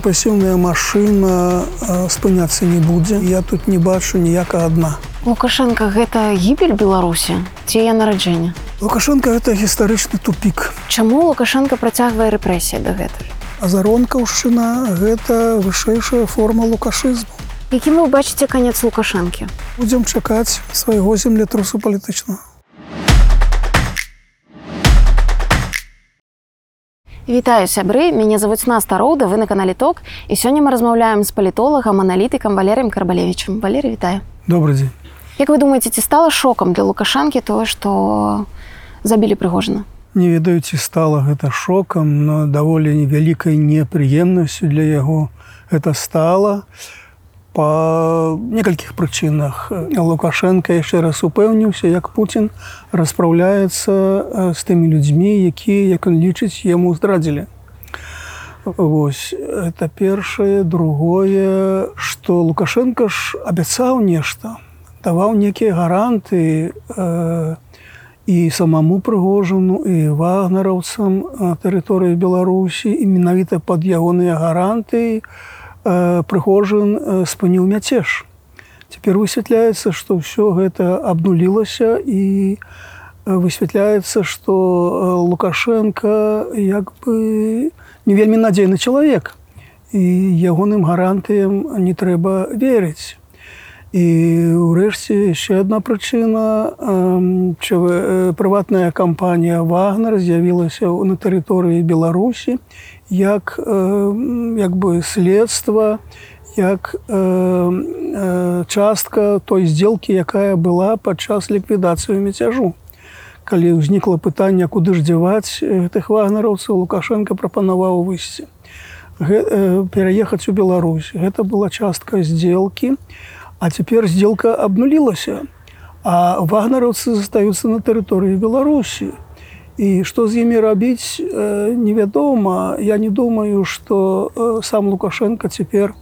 рэпрэсіўная машына спыняцца не будзе я тут не бачу ніяка адна лукашенко гэта гібель беларусі? Ці я нараджэння лукашенко гэта гістарычны тупик чаму лукашенко працягвае рэпрэсія дагэтуль азаронкаўшчына гэта вышэйшая форма лукашызму. Якім вы бачыце канец лукашэнкі? Будзем чакаць свайго землетрусу палітычнага Вітаю сябры. Мяне завуць на староўда вы на канале ток. І сёння мы размаўляем з палітолагам аналітыкам валерым карбалевичем валер вітаю. Добрый дзень Як вы думаеце ці стала шокам для лукашанкі тое што забілі прыгожана не ведаю ці стала гэта шокам но даволі невялікай непрыемнасцю для яго это стала по некалькіх прычынах лукашенко яшчэ раз упэўніўся як Путін распраўляецца з тымі людзьмі якія як он лічыць яму здрадзілі. Вось это першае. Другое что лукашенко ж абяцаў нешта даваў некія гаранты э, і самому прыгожану і вагнараўцам тэрыторыі беларусі і менавіта под ягоныя гаранты і прыгожан спыніў мяцеж. Цяпер высвятляецца, што ўсё гэта абнулілася і высвятляецца, што Лукашенко як бы не вельмі надзейны чалавек і ягоным гарантыям не трэба верыць. І ўрэшце яшчэ адна прычына прыватная кампанія Вагнер з'явілася на тэрыторыі Беларусі як як бы следства як э, частка той сделки якая была падчас ліквідацыю мяцяжу калі ўзнікла пытанне куды ж дзяваць гэтых вагнараўцаў лукашенко прапанаваў выйсці. Э, пераехаць у Беларусь. Гэта была частка сделки а цяпер сделка абнулілася. А вагнараўцы застаюцца на тэрыторыі беларусі і што з імі рабіць э, невядома я не думаю что э, сам лукашенко цяпер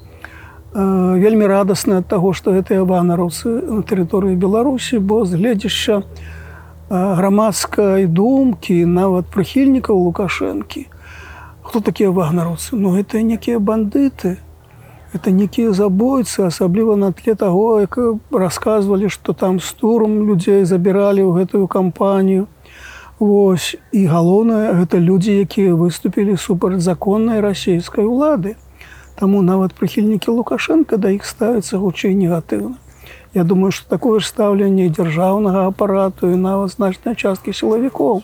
э, вельмі радасны ад таго што гэтыя ванараўцы на тэрыторыі беларусі бо з гледзяшча грамадскай думкі нават прыхільнікаў лукашэнкі хто такія вагнараўцы ну гэта некія бандыты это некія забойцы асабліва на тле таго як расказвалі што там стурм людзей забіралі ў гэтую кампанію Вось і галоўнае гэта людзі, якія выступілі супраць законнай расійскай улады. Таму нават прыхільнікі Лукашенко да іх ставяцца гучэй негатыўна. Я думаю, што такое стаўленне дзяржаўнага апарату і нават значнай часткі сілавікоў.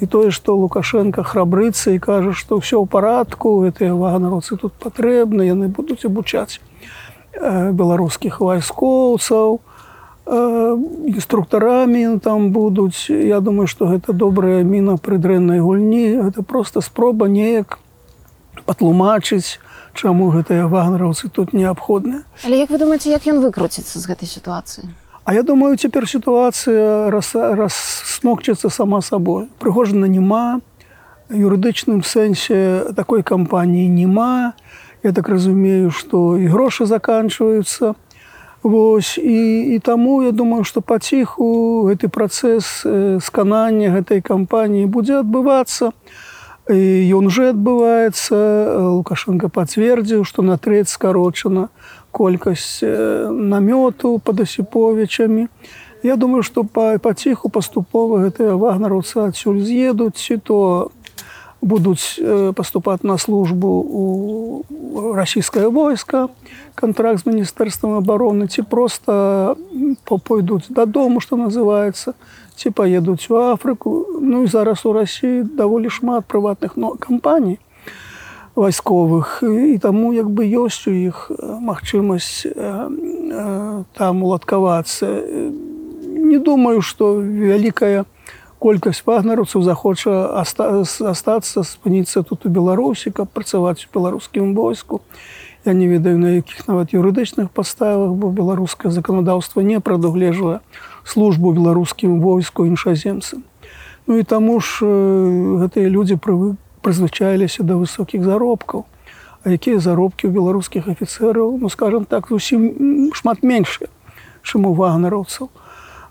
І тое, што Лукашенко храбрыцца і кажа, што ўсё ў парадку, гэтыя ваганарцы тут патрэбны, яны будуць абучаць беларускіх вайскоўцаў, інструктарамі там будуць я думаю что гэта добрая міна пры дрэннай гульні. Это просто спроба неяк патлумачыць чаму гэтыя вагнараўцы тут неабходныя але як вы думаете як ён выкруціцца з гэтай сітуацыі А я думаю цяпер сітуацыя рассмокчыцца сама сабой прыгожана няма юрыдычным сэнсе такой кампаніі няма я так разумею что і грошы заканчваюцца то Вось і, і таму я думаю, што паціху гэты працэс сканання гэтай кампаніі будзе адбывацца. Ён уже адбываецца. Лукашенко пацвердзіў, што на трэць скарочана колькасць намёту пад асіповічамі. Я думаю, што паціху паступова гэтыя вагнараўцы адсюль з'едуць ці то будуць паступаць на службу у расійскае войска, контракт з міністэрствам обороны ці просто пойдуць дадому что называется ці поедуць у Афрыку. Ну і зараз у Росіі даволі шмат прыватных но кампаній вайсковых і таму як бы ёсць у іх магчымасць там уладкавацца. Не думаю что вялікая колькасць вагнарцаў захоча астацца спыніцца тут у беларусі каб працаваць у беларускім войску Я не ведаю на якіх нават юрыдычных паставах, бо беларускае заканадаўства не прадугледжвае службу беларускім войску іншаземцам. Ну і таму ж гэтыя людзі прызвычаіліся да высокіх заробкаў. А якія заробкі ў беларускіх афіцэраў, ну скажем так, зусім шмат меншыя, чым у вагнараўцаў.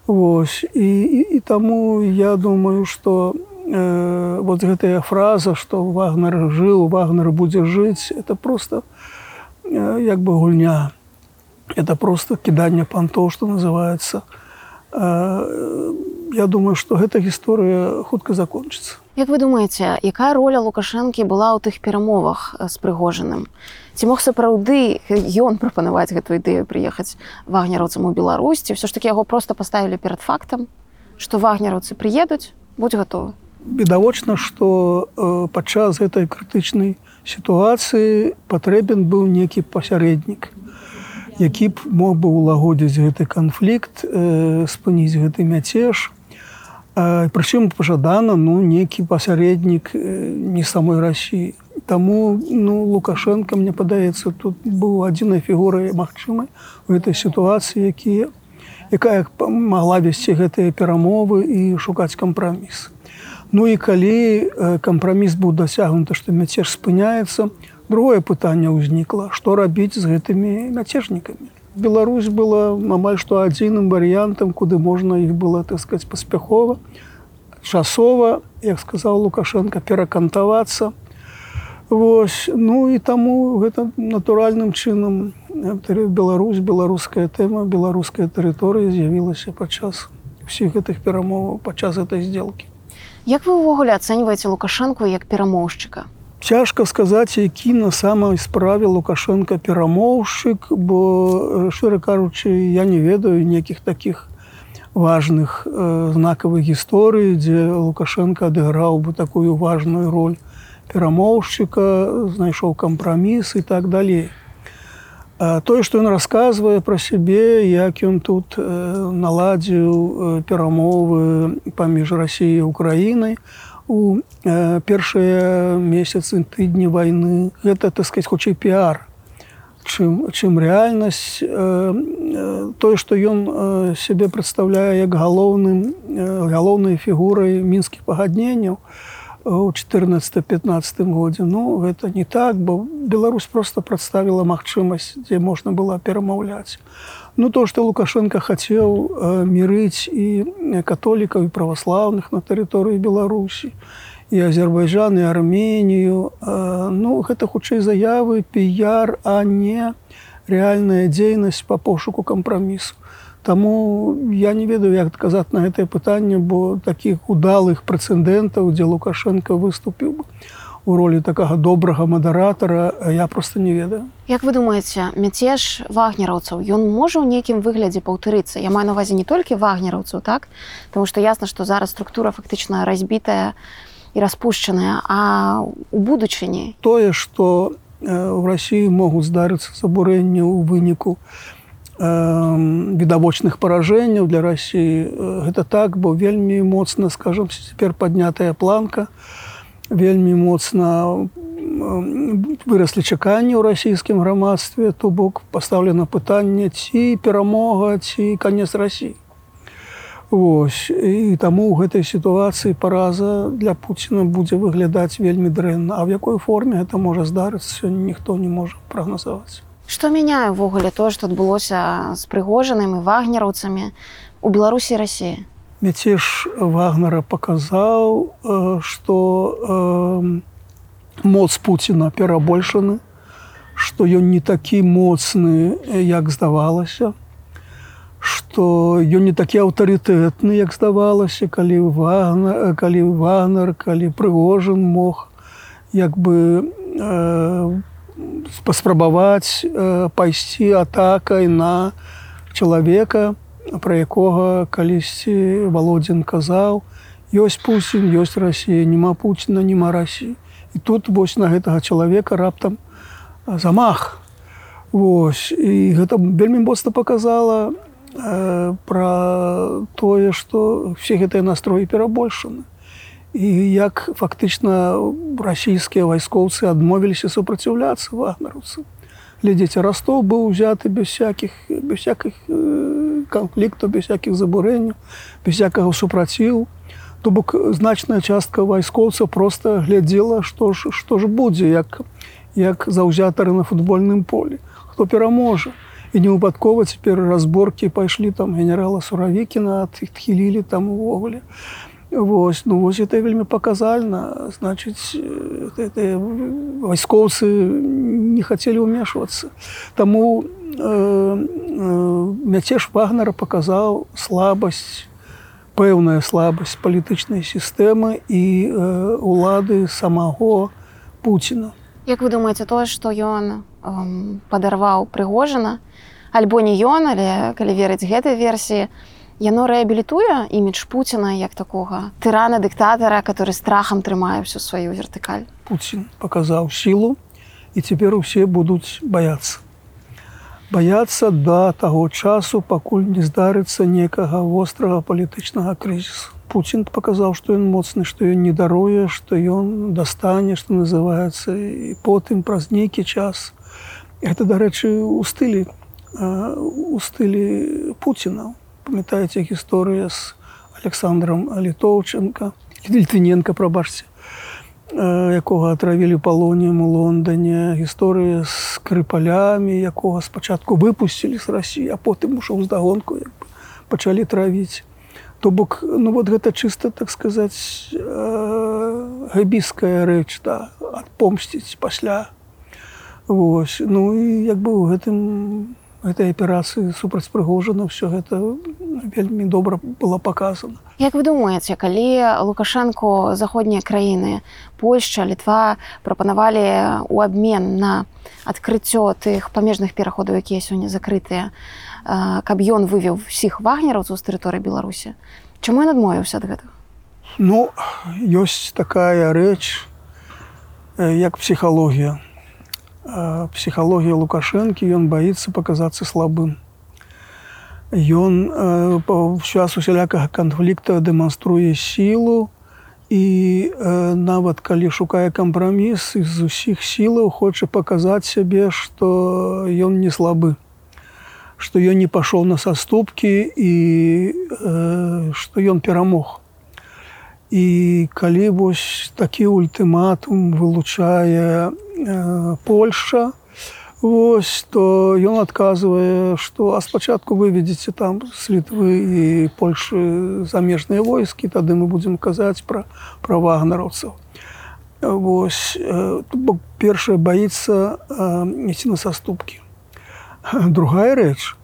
Вось і, і, і таму я думаю, што э, вот гэтая фраза что вагнер жыў вагнер будзе жыць это просто э, як бы гульня это просто кіданне пантоў что называется э, я думаю что гэта гісторыя хутка закончыцца Як вы думаеце якая роля лукашэнкі была ў тых перамовах з прыгожаным ці мог сапраўды ён прапанаваць гэтую ідэю прыехаць вагнераўцам у Беларусь ці ўсё ж таки яго просто паставілі перад фактам што вагнераўцы прыедуць будь гатовы. Відавочна што падчас гэтай крытычнай сітуацыі патрэбен быў некі пасярэднік які б мог бы ўлагодзіць гэты канфлікт э, спыніць гэты мяцеж прычым пажадана ну некі пасярэднік э, не самой рассіі Таму ну лукашенко мне падаецца тут быў адзінай фігурай магчымай у этой сітуацыі якія якая могла весці гэтыя перамовы і шукаць кампраміс. Ну і калі кампраміс быў дасягнуты, што мяцеж спыняецца, другое пытанне ўзнікла, што рабіць з гэтымі мяцежнікамі. Беларусь была амаль што адзіным варыянтам, куды можна іх было таскаць паспяхова, часова, як сказаў Лукашенко перакантавацца. Вось, ну і таму гэта натуральным чынам Беларусь, беларуская тэма, беларуская тэрыторыя з'явілася падчас усіх гэтых перамоваў падчас этой сделкі. Як вы ўвогуле ацэньваеце лукашэнку як перамоўшчыка? Цяжка сказаць, які на самай справе лукашенко перамоўшчык, бо шчыра кажучы, я не ведаю нейкіх такіх важных э, знакавых гісторый, дзе лукашенко адыграў бы такую важную роль перамоўшчыка, знайшоў кампраміс і так далей. Тое, што ён расказвае пра сябе, як ён тут наладзіў перамовы паміж рассіяй і Украінай у першыя месяцы тыдні вайны, гэта сказать хутчэй піар. Чым, чым рэальнасць тое, што ён сябе прадстаўляе як галоўным галоўнай фігурай мінскіх пагадненняў, у 14-15 годзе. Ну гэта не так бо Беларусь просто прадставіла магчымасць дзе можна было перамаўляць ну то что лукашенко хацеў мірыць і католікаў і праваслаўных на тэрыторыі беларусі і азербайджан і арменію ну гэта хутчэй заявы піяр а не рэальная дзейнасць по пошуку кампрамісу Таму я не ведаю, як адказаць на гэтае пытанне, бо такіх удалых прэцэдэнтаў, дзе Лукашенко выступіў бы у ролі такога добрага мадаратара, я просто не ведаю. Як вы думаеце, мяцеж вагнераўцаў ён можа ў нейкім выглядзе паўтарыцца. Я маю на увазе не толькі вагнераўцаў так, Таму што ясна, што зараз структура фактычна разбітая і распушчаная, а у будучыні тое, што ў рассіі могуць здарыцца забурэнне ў выніку відавочных паражэнняў для рассіі гэта так бо вельмі моцна скажем цяпер паднятая планка вельмі моцна выраслі чаканні ў расійскім грамадстве то бок пастаўлена пытанне ці перамога ці канец рассіі Вось і таму ў гэтай сітуацыі параза для Пуціна будзе выглядаць вельмі дрэнна. А в якой форме это можа здарыцца ніхто не можа прагназаваць. Што мяняе ўвогуле тое, што адбылося з прыгожанымі вагнераўцамі у Беларусі рассіі. Мяцеж вагнера паказаў, што моц Пуціна перабольшаны, што ён не такі моцны, як здавалася, што ён не такі аўтарытэтны, як здавалася, калі вагнер, калі вагнер, калі прыгожан мог як бы э, паспрабаваць э, пайсці атакай на чалавека, пра якога калісьці володзін казаў, ёсць Пусін, ёсць Расія, няма Пуціна, няма Расіі. І тут вось на гэтага чалавека раптам замах. Вось. І гэта вельмі моцна паказала э, пра тое, што все гэтыя настроі перабольшаны і як фактычна расійскія вайскоўцы адмовіліся супраціўляцца вагнарусу глядзіце ростов быў узяты без всякихх без всяких канфліктаў без всякихх забурэнняў без всякага супраціў то бок значная частка вайскоўцаў просто глядзела што ж што ж будзе як як заўзятары на футбольным полі. Хто пераможа? І не выпадкова цяпер разборкі пайшлі там генерала суравікіна адхілілі там увогуле Вось, ну вось это вельмі паказальна значыць вайскоўцы не хацелі ўмешвацца Таму э, э, мяцеж вагнера паказаў слабасць пэўная слабасць палітычнай сістэмы і э, улады самого Пуціна Як вы думаеце тое што ён э, падарваў прыгожана альбо не ён але калі верыць гэтай версіі то яно рэабілітуе імідж Пуціна як такога тырана дыктатара который страхам трымае всю сваю вертыкаль. Пуін паказаў сілу і цяпер усе будуць баяцца. Баяцца да таго часу пакуль не здарыцца некага вострага палітычнага крызісу. Пуін паказаў што ён моцны што ён не даруе што ён дастане што называецца і потым праз нейкі час. Это дарэчы у стылі у стылі Пуціна памятаеце гісторыя з александром літоўчынка літвіненко прабачце якога атравілі палоніем у лондоне гісторыя з крыпалямі якога спачатку выпусцілі з рассіі а потым ушоў здагонку пачалі травіць то бок ну вот гэта чыста так сказаць габіская рэч да адпомсціць пасля Вось ну і як бы у гэтым гэтай аперацыі супраць прыгожана все гэта вельмі добра было показано. Як вы думаеце калі лукашенко заходнія краіны Польша літва прапанавалі у абмен на адкрыццё тых памежных пераходаў якія сёння закрытыя каб ён вывеў усіх вагнераўцаў з тэрыторыі беларусі чаму ён адмовіўся ад гэтага? Ну ёсць такая рэч як псіхалогія псіхалогія лукашэнкі ён баіцца паказацца слабым. Ён час усялякага канфлікта дэманструе сілу і нават калі шукае кампраміс з усіх сілаў хоча паказаць сябе што ён не слабы што ён не пашоў на саступкі і што ён перамог і калі вось такі ультыматум вылучае Польша, Вось то ён адказвае, што а спачатку выведзеце там з літвы і Польшы замежныя войскі, тады мы будзем казаць пра пра вагнараўцаў. Вось бок першае баіцца ісці на саступкі. Другая рэч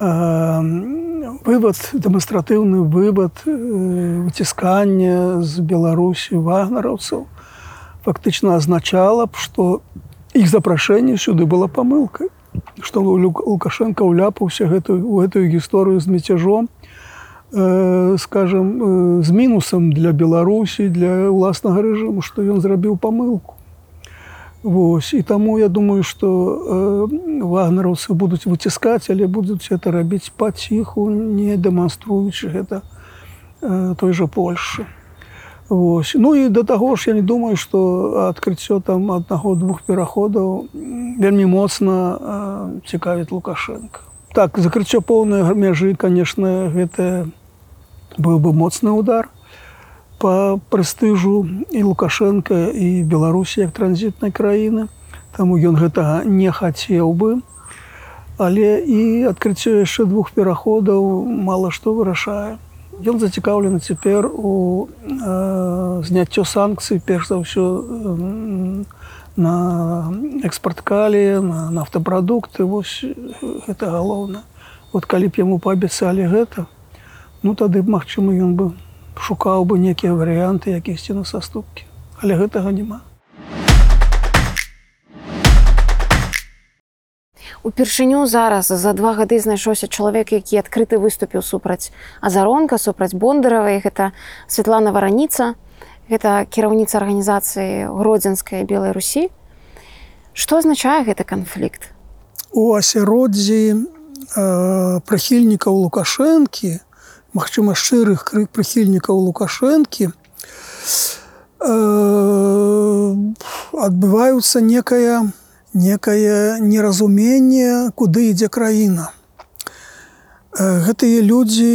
вывад дэманстратыўны вывад выціскання з Беларусі вагнараўцаў, фактычна азначала б што іх запрашэнне сюды была памылкай што лукашенко ўляпаўся гэтую у гэтую гісторыю з мяцяжом э, скажем э, з мінусам для беларусі для ўласнага рэжыму што ён зрабіў памылку Вось і таму я думаю што э, вагнараўцы будуць выціскаць але будуць это рабіць паціху не дэманструючы гэта э, той жа польльшы Вось. Ну і да таго ж я не думаю, што адкрыццё там аднаго двух пераходаў вельмі моцна цікавіць Лукашенко. Так закрыццё поўнай мяжы, канешне, гэта быў бы моцны удар по прэстыжу і Лукашенко і Беларусі як транзітнай краіны. Таму ён гэтага не хацеў бы. Але і адкрыццё яшчэ двух пераходаў мала што вырашае. Ён зацікаўлены цяпер у э, зняццё санкцый перш за ўсё э, на экспорт калі на нафтапрадукты вось гэта галоўна вот калі б яму паабяцалі гэта ну тады б магчыма ён бы шукаў бы нейкія варыянты якісьці на саступкі. Але гэтага няма. Упершыню зараз за два гады знайшоўся чалавек які адкрыты выступіў супраць азаронка супраць бондаравай гэта Святлана вараніца. Гэта кіраўніца арганізацыі гродзенскай белой русі что азначае гэты канфлікт? У асяроддзі э, прыхільнікаў лукашэнкі Мачыма шчырых прыхільнікаў лукашэнкі э, адбываюцца некая некае неразуменне, куды ідзе краіна. Гэтыя людзі,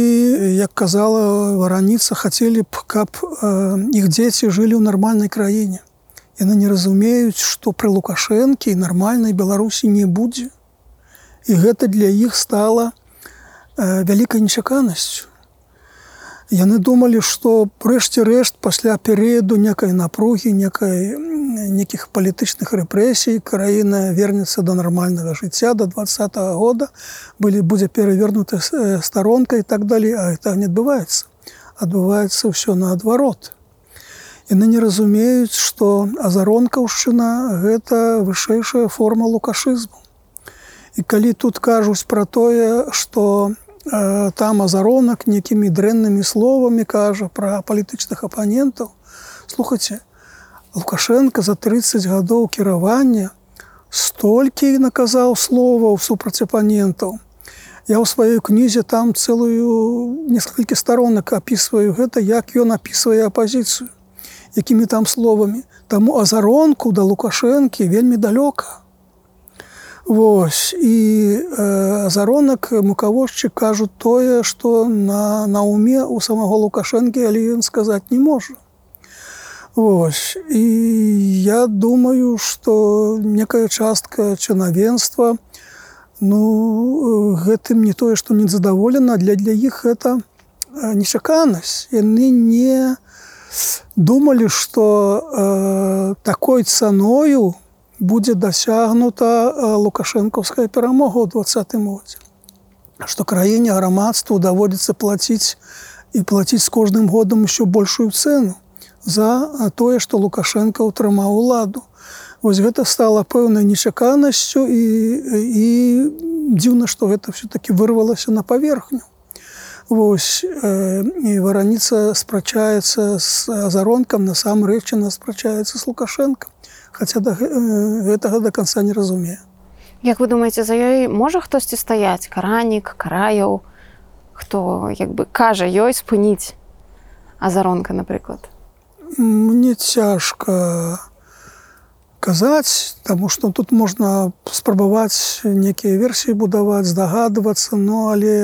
як казала вараніца, хацелі б, каб іх дзеці жылі ў нармальнай краіне. Яны не разумеюць, што пры лукашэнкі нармальнай Беларусі не будзе. І гэта для іх стала вялікай нечаканасцю. Яны думалі што прэшце рэшт пасля перыяду некай напругі некай нейкіх палітычных рэпрэсій краіна вернецца до нармальнага жыцця до два -го года былі будзе перавернуты старонка і так далей а это не адбываецца. Адбываецца ўсё наадварот. Яны не разумеюць што азаронкаўшчына гэта вышэйшая форма лукашызму. І калі тут кажуць пра тое што там азаронак некімі дрэннымі словамі кажа пра палітычных апанентаў слухайте лукашенко за 30 гадоў кіравання столькі наказаў словаў супраць апанентаў я ў сваёй кнізе там цэлую несколько сторонок опісваю гэта як ён опісвае апозіцыю якімі там словамі таму азаронку да лукашэнкі вельмі далёка Вось і э, заронак мукавожчык кажуць тое, што на, на уме у самого лукашэнкі, але ён сказаць не можа. Вось. І я думаю, што некая частка чынавенства ну, гэтым не тое, што незадаволена, для для іх гэта нечаканасць. Яны не думалі, што э, такой цаною, будзе дасягнута лукашэнкаўская перамога ў двадцатым годзе што краіне грамадству даводзіцца плаціць і плаціць з кожным годам еще большую цену за тое што лукашенко ўтрымаў уладу вось гэта стала пэўнай нечаканасцю і і дзіўна што гэта все-таки вырвалася на паверхню Вось і вараніца спрачаецца з азаронкам насамрэч яна спрачаецца з лукашэнкам хаця да гэтага до конца не разумею. Як вы думаеце за ёй можа хтосьці стаяць каранік караяў хто як бы кажа ёй спыніць азаронка напрыклад Мне цяжка казаць таму што тут можна спрабаваць некія версіі будаваць здагадвацца но але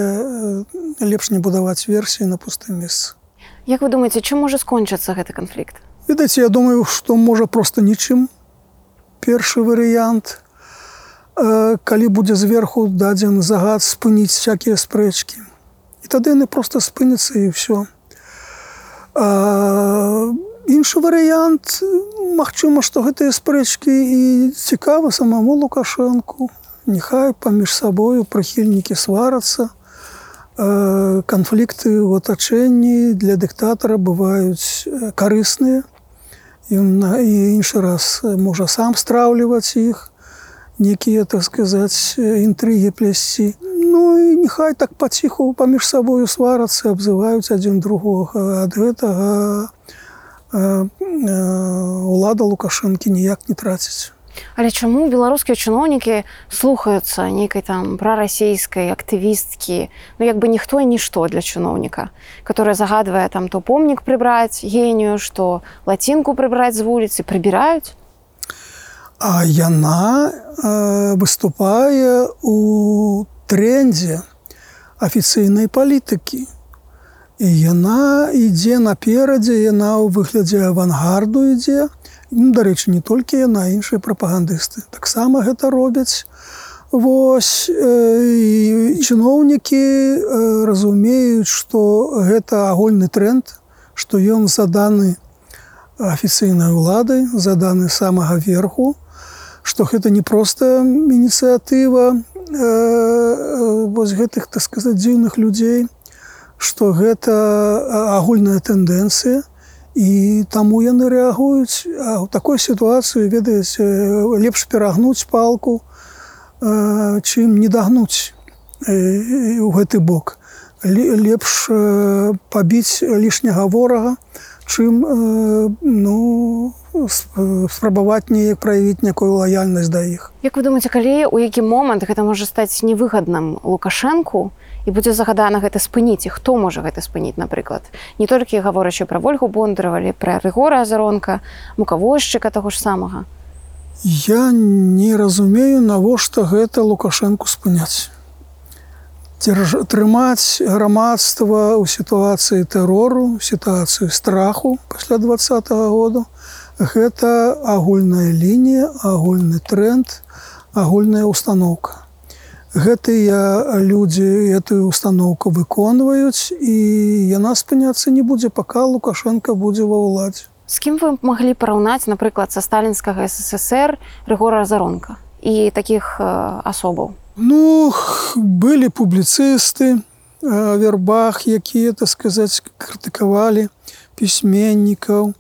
лепш не будаваць версіі на пустым месцы Як вы думаеце чым можа скончыцца гэты канфлікт Відаць я думаю што можа просто нічым першы варыянт. Калі будзе зверху дадзен загад спыніць всякие спрэчкі. І тады яны просто спыняцца і все іншы варыянт Мачыма што гэтыя спрэчкі і цікава самому лукашэнку. Няхай паміж сабою прыхільнікі сварацца. Канфлікты в атачэнні для дыктатара бываюць карысныя ён і іншы раз можа сам страўліваць іх некія так сказаць інтрыгі плясці Ну і нехай так паціху паміж сабою сварацца абзываюць адзін другога ад гэтага лада лукашэнкі ніяк не траціць Але чаму беларускія чыноўнікі слухаюцца нейкай там прарасійскай актывісткі? Ну як бы ніхто і нішто для чыноўніка которая загадвае там то помнік прыбраць генію што лацінку прыбраць з вуліцы прыбіраюць? А яна э, выступае у трендзе афіцыйнай палітыкі. І яна ідзе наперадзе яна ў выглядзе авангарду ідзе дарэчы не толькі яна іншыя прапагандысты. Таксама гэта робяць. Вось э, чыноўнікі э, разумеюць што гэта агульны тренд што ён заданы афіцыйнай уладай заданы самага верху што гэта не проста ініцыятыва э, вось гэтых так сказаць дзіўных людзей што гэта агульная тэндэнцыя і таму яны рэагуюць у такой сітуацыі ведаюць лепш перагнуць палку чым не дагнуць у гэты бок. Лепш пабіць лішняга ворага чым ну спрабаваць неяк праявіць някую лаяльнасць да іх. Як вы думаеце калі у які момант гэта можа стаць невыгадным лукашэнку і будзе загадана гэта спыніць. І хто можа гэта спыніць напрыклад? Не толькі гаворачы пра ольгу бондаравалі пра рыгора азаронка мукавозчыка таго ж самага. Я не разумею навошта гэта лукашэнку спыняць. Дзярж... трымаць грамадства ў сітуацыі тэрору сітуацыю страху пасля два -го году. Гэта агульная лінія агульны тренд агульная установка гэтыя людзі эту установку выконваюць і яна спыняцца не будзе пока лукашенко будзе ва ўладзе З кім вы маглі параўнаць, напрыклад, са сталінскага ССР Рыгора Заронка і такіх э, асобаў. Ну былі публіцысты вербах, якія так сказаць крытыкавалі пісьменнікаў.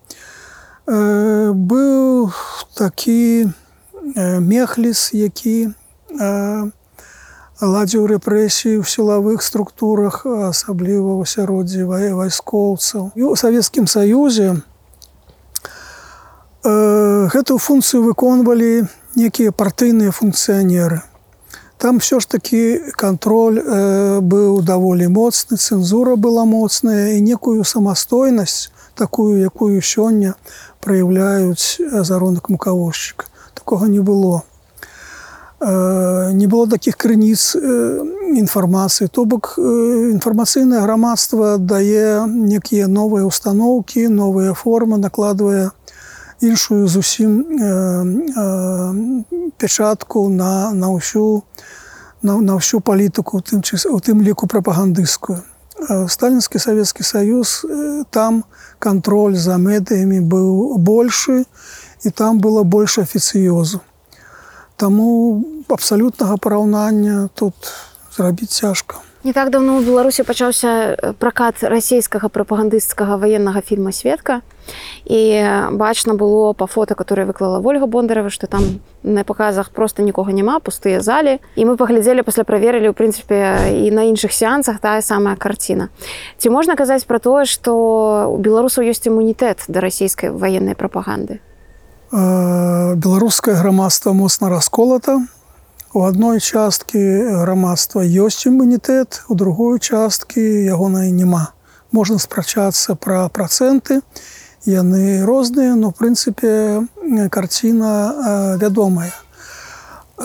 Быў такі мехліс, які ладзіў рэпрэсіі ў сілавых структурах, асабліва ў асяроддзі вайскоўцаў. І ў Савецкім Саюзе, гэтую функцыю выконвалі некія партыйныя функцыянеры. Там все ж такі кантроль э, быў даволі моцны, цэнзура была моцная і некую самастойнасць, такую, якую сёння праяўляюць заронак мукавозчыка. Такога не было. Не было такіх крыніц інфармацыі. То бок інфармацыйнае грамадства дае некія новыя установкі, новыя формы, накладвае, іншую зусім пячатку на, на ўсю на, на ўсю палітыку тым, у тым ліку прапагандысцкую. Сталінскі савецкі саюз там кантроль за медыямі быў большы і там было больш афіцыёзу. Таму абсалютнага параўнання тут зрабіць цяжка. Не так давно ў Беларусі пачаўся пракат расійскага прапагандысцкага ваеннага фільма сведка і бачна было па фото которые выклала ольга бондарева что там на паказах просто нікога няма пустыя залі. І мы паглядзелі пасля праверылі у прынцыпе і на іншых сеансах тая самая карціна ці можна казаць про тое что у беларусаў ёсць імунітэт да расійскай военной прапаганды беларускае грамадства моцна расколата у адной часткі грамадства ёсць імунітэт у другой часткі ягонай няма можна спрачацца пра працэнты яны розныя но прынцыпе карціна вядомая.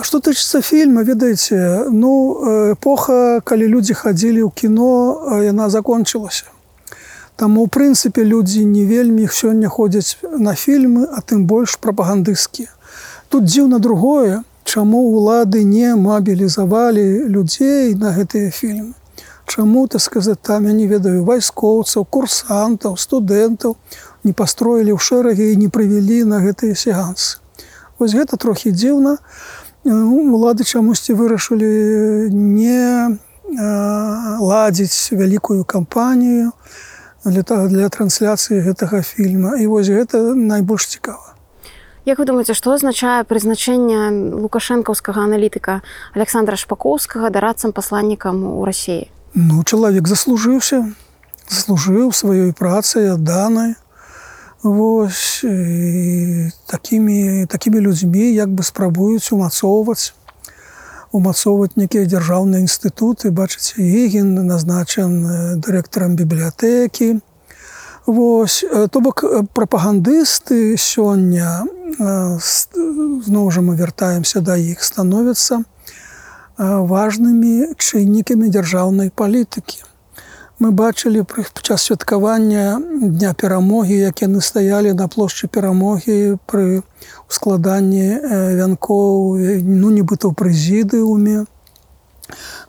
Что тычыцца фільма ведаеце ну эпоха калі людзі хадзілі ў кіно яна закончылася Таму у прынцыпе людзі не вельмі іх сёння ходзяць на фільмы а тым больш прапагандысцкія тут дзіўна другое чаму улады не мабілізавалі людзей на гэтыя фільмы Чаму ты сказаць там я не ведаю вайскоўцаў курсантаў студэнтаў не пастроілі ў шэрагі і не прывялі на гэтыя сеансы. Вось гэта трохі дзіўна. Улады чамусьці вырашылі не ладзіць вялікую кампанію для для трансляцыі гэтага фільма. І вось гэта найбольш цікава. Як вы думаеце, што азначае прызначэнне лукашэнкаўскага аналітыка Александра Шпакоўскага дарадцам пасланнікам у рассіі? Ну чалавек заслужыўся, заслужыў сваёй працай адданай, Вось такімі такімі людзьмі як бы спрабуюць умацоўваць умацоўваць нейкія дзяржаўныя інстытуты. Бачыце егін назначан дырэктарам бібліятэкі. Вось то бок прапагандысты сёння зноў жа мы вяртаемся да іх становяцца важнымі чыннікамі дзяржаўнай палітыкі мы бачылі час святкавання дня перамогі як яны стаялі на плошчы перамогі пры ускладанні вянкоў ну нібыта ў прэзідыуме.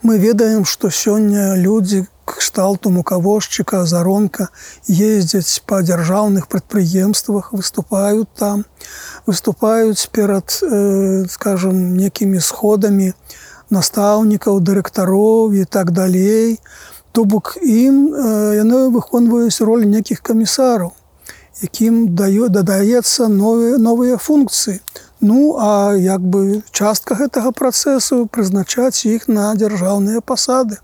Мы ведаем што сёння людзі кшталту мукавозчыка заронка ездзяць па дзяржаўных прадпрыемствах выступаюць там выступаюць перад э, скажем некімі сходамі настаўнікаў дырэктароў і так далей. то То бок ім яны выконваюць роль нейкіх камісараў, якім даю дадаецца новыя новыя функцыі. Ну а як бы частка гэтага працэсу прызначаць іх на дзяржаўныя пасады.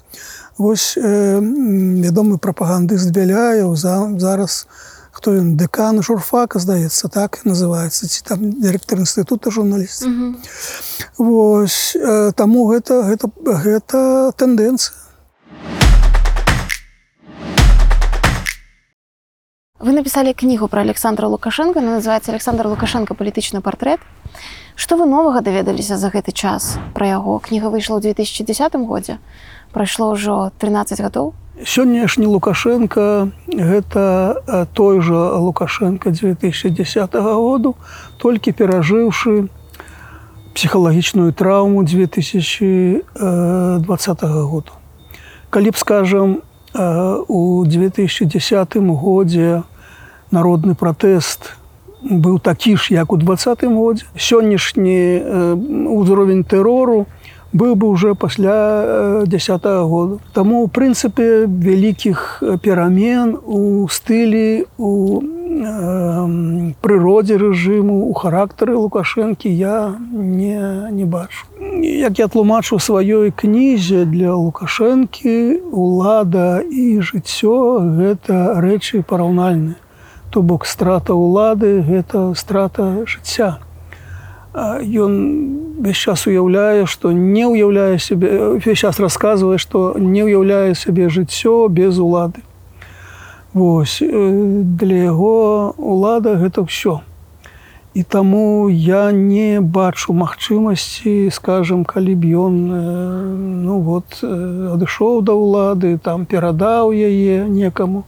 Вось э, вядомы прапагандыст бяляяў за зараз хто ён дэкан журфака здаецца так называется ці там дырэктар інстытута журналіст. Mm -hmm. Вось э, таму гэта гэта, гэта тэндэнцыя. Вы написали кнігу про Александра Лукашенко, она называется Александр Лукашенко палітычны портрет. Што вы новага даведаліся за гэты час пра яго кніга выйшла ў 2010 годзе. Прайшло ўжо 13 гадоў. Сённяшні Лукашенко гэта той жа Лукашенко 2010 году, толькі перажыўшы псіхалагічную траўму 2020 года. Калі б скажам у 2010 годзе народны пратэст быў такі ж, як у двадцатым годзе, сённяшні ўзровень тэрору быў бы уже пасля десят года. Таму у прынцыпе вялікіх перамен у стылі у прыродзе рэжыму у характары лукашэнкі я не, не бачу. Як я тлумачу сваёй кнізе для лукашэнкі лада і жыццё гэта рэчы параўнальныя. То бок страта ўлады гэта страта жыцця. Ён весь час уяўляе што не ўяўляе сябе увесь час расказвае што не ўяўляе сябе жыццё без улады Вось для яго улада гэта ўсё. І таму я не бачу магчымасці, скажем, калі б ён ну, адышоў да ўлады, там перадаў яе некаму,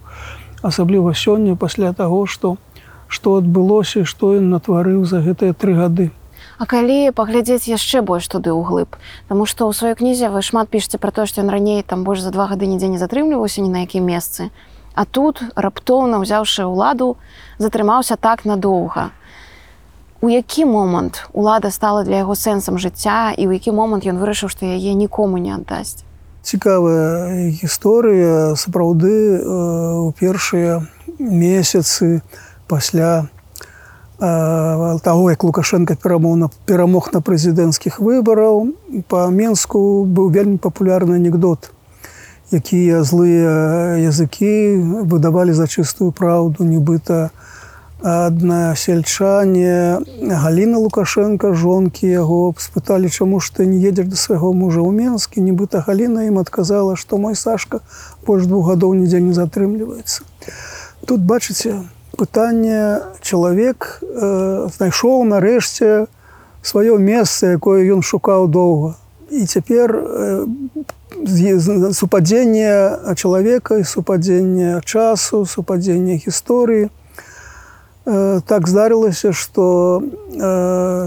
асабліва сёння пасля таго, што, што адбылося, што ён натварыў за гэтыя тры гады. А калі паглядзець яшчэ больш туды ўглыб, Таму што ў сваёй кнізе вы шмат пішце пра тое, што ён раней там больш за два гады нідзе не затрымліваўся ні на якім месцы. А тут раптоўна ўзяўшы ўладу, затрымаўся так надоўга. У які момант улада стала для яго сэнсам жыцця і ў які момант ён вырашыў, што яе нікому не аддасць. Цікавая гісторыя сапраўды у першыя месяцы пасля таго, як Лукашенко перамоў перамог на прэзідэнцкіх выбараў. Па Менску быў вельмі папулярны анекдот якія злыя языкі выдавалі за чыстую праўду нібыта адна сельчане галіна лукашенко жонкі яго спыталі чаму ж ты не едзеш да свайго мужа ў менскі нібыта галіна ім адказала што мой сашка больш двух гадоў нідзе не затрымліваецца тут бачыце пытанне чалавек э, знайшоў нарэшце сваё месца якое ён шукаў доўга і цяпер э, супадзення чалавека і супадзення часу, супадзення гісторыі. Так здарылася, што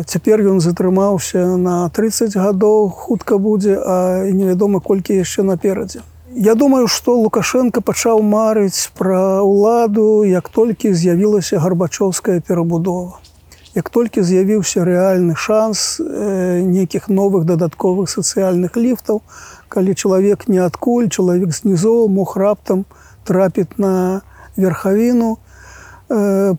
цяпер ён затрымаўся на 30 гадоў, хутка будзе, а невядома колькі яшчэ наперадзе. Я думаю, што Лукашенко пачаў марыць пра ўладу, як толькі з'явілася гарбачоўская перабудова. Як толькі з'явіўся рэальны шанс нейкіх новых дадатковых сацыяльных ліфтаў, калі чалавек не адкуль чалавек знізоў мог раптам трапіць на верхавіну э,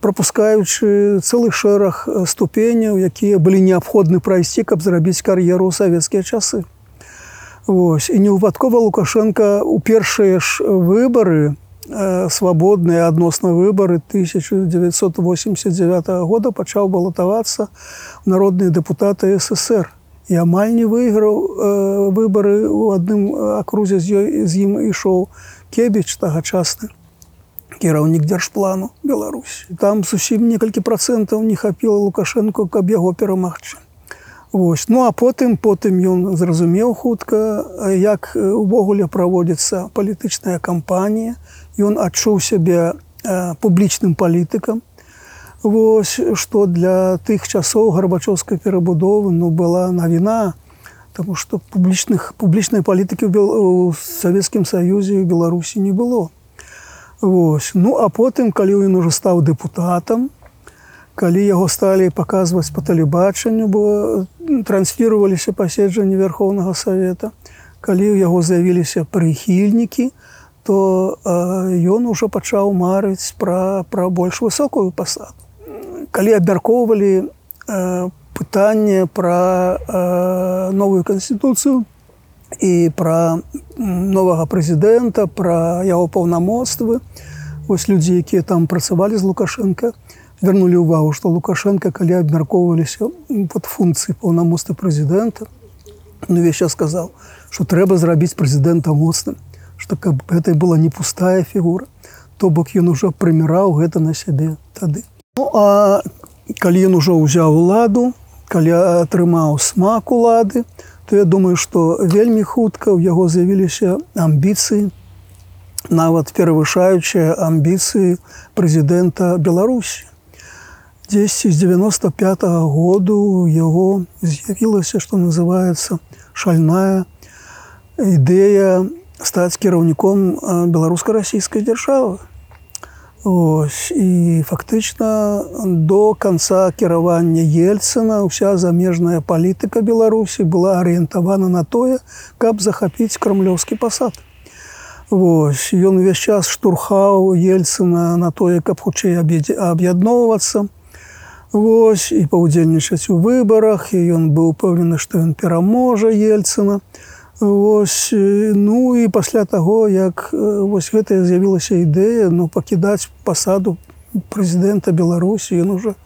пропускаючы цэлы шэраг ступеняў якія былі неабходны прайсці каб зрабіць кар'еру ў савецкія часы. Вось. І невыпадкова лукашенко у першыя ж выбары э, свабодныя адносна выбары 1989 года пачаў балатавацца народныя дэпутаты ссср і амаль не выйграў э, выбары у адным акрузе з ёй з ім ішоў кебіч тагачасны кіраўнік дзяржплану Беларусь там зусім некалькі процентаў не хапіла лукашенко каб яго перамагчы. Вось. Ну а потым потым ён зразумеў хутка як увогуле праводзіцца палітычная кампанія. Ён адчуў сябе э, публічным палітыкам Вось што для тых часоў гарбачоўскай перабудовы ну была навіна, Таму што публічных публічнай палітыкі ў савецкім саюзе ў Беларусі не было. Вось. Ну а потым, калі ён ужо стаў дэпутатам, калі яго сталі паказваць па тэлебачанню, бо трансфірваліся паседжанні вярхоўнага савета, калі ў яго з'явіліся прыхільнікі, то ён ужо пачаў марыць пра, пра больш высокую пасаду калі абмяркоўвалі э, пытанне пра э, новую канстытуцыю і пра новага прэзідэнта пра яго паўнамоцтвы вось людзі якія там працавалі з лукашенко вярнулі ўвагу што лукашенко калі абмяркоўваліся под функцыі паўнамоцтва прэзідэнта ну весь час сказаў што трэба зрабіць прэзідэнта моцным што каб гэта была не пустая фігура. То бок ён ужо прыміраў гэта на сябе тады Ну, а калі ён ужо ўзяў уладу, калі атрымаў смак улады, то я думаю, што вельмі хутка ў яго з'явіліся амбіцыі, нават перавышаючыя амбіцыі прэзідэнта Беларусі. дзесьці з 95 -го году яго з'явілася што называется шальная ідэя стаць кіраўніком беларуска-расійскай дзяржавы Ось, і фактычна до конца кіравання ельцына ўся замежная палітыка беларусі была арыентавана на тое каб захапіць крамлёўскі пасад. Вось ён увесь час штурхаў ельцына на тое каб хутчэй аб'ядноўвацца. Вось і паўдзельнічаць у выбарах і ён быў упэўнены што ён пераможа ельцына Вось, ну і пасля таго як вось гэтая з'явілася ідэя ну пакідаць пасаду прэзідэнта беларусі ён уже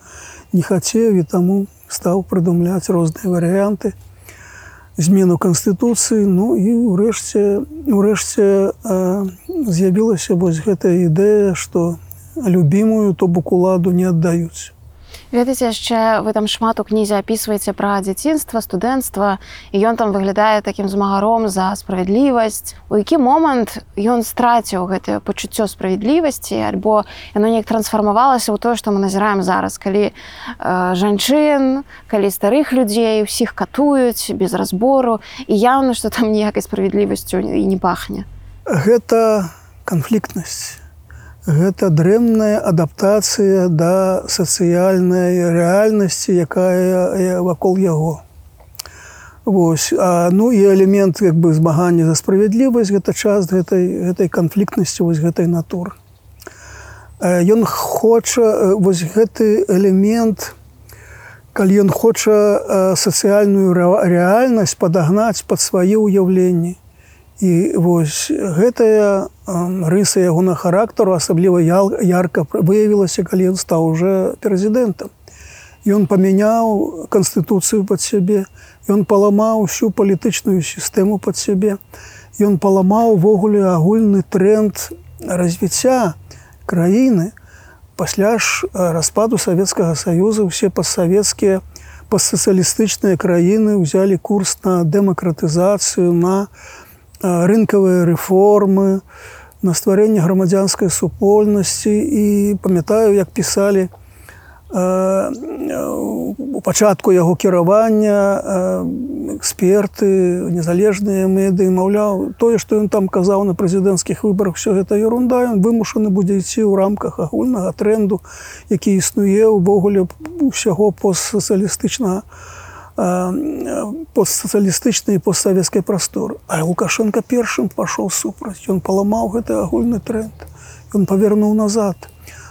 не хацеў і таму стаў прыдумляць розныя варыянты змену канстытуцыі. Ну і ўрэшце урэшце з'явілася вось гэтая ідэя што любімую то бок уладу не аддаюць ведаеце яшчэ вы там шмат у кнізе апісваеце пра дзяцінства студэнцтва і ён там выглядае такім змагаром за справядлівасць. У які момант ён страціў гэтае пачуццё справядлівасці альбо яно неяк трансфармавалася ў тое што мы назіраем зараз калі э, жанчын калі старых людзей усіх катуюць без разбору і яўна што там ніякай справядлівасцю і не пахне? Гэта канфліктнасць гэта дрэнная адаптацыя да сацыяльнай рэальнасці якая вакол яго. Вось а, ну і элемент як бы змагання за справядлівасць гэта час гэтай гэтай канфліктнасці вось гэтай натуры. Ён хоча вось гэты элемент калі ён хоча сацыяльную рэальнасць падагнаць под свае ўяўленні і вось гэтая рыса ягона характару асабліва ярка выявілася калі ён стаў уже прэзідэнтам. Ён памяняў канстытуцыю под сябе ён паламаў всю палітычную сістэму под сябе ён паламаў увогуле агульны тренд развіцця краіны. Пасля ж распаду савецкага саюза усе пасавецкія пасацыялістычныя краіны ўзялі курс на дэмакратызацыю на на рынкавыя рэформы, на стварэнне грамадзянскай супольнасці і памятаю, як пісалі у пачатку яго кіравання эксперты, незалежныя медыі, маўляў, тое, што ён там казаў на прэзідэнцкіх выбарах, все гэта ерунда, ён вымушаны будзе ісці ў рамках агульнага тренду, які існуе ўвогуле ўсяго постсацыялістычнага постсацыялістычнай постсавецкай прасторы а лукашенко першым пашоў супраць ён паламаў гэты агульны тренд. Ён павернуў назад.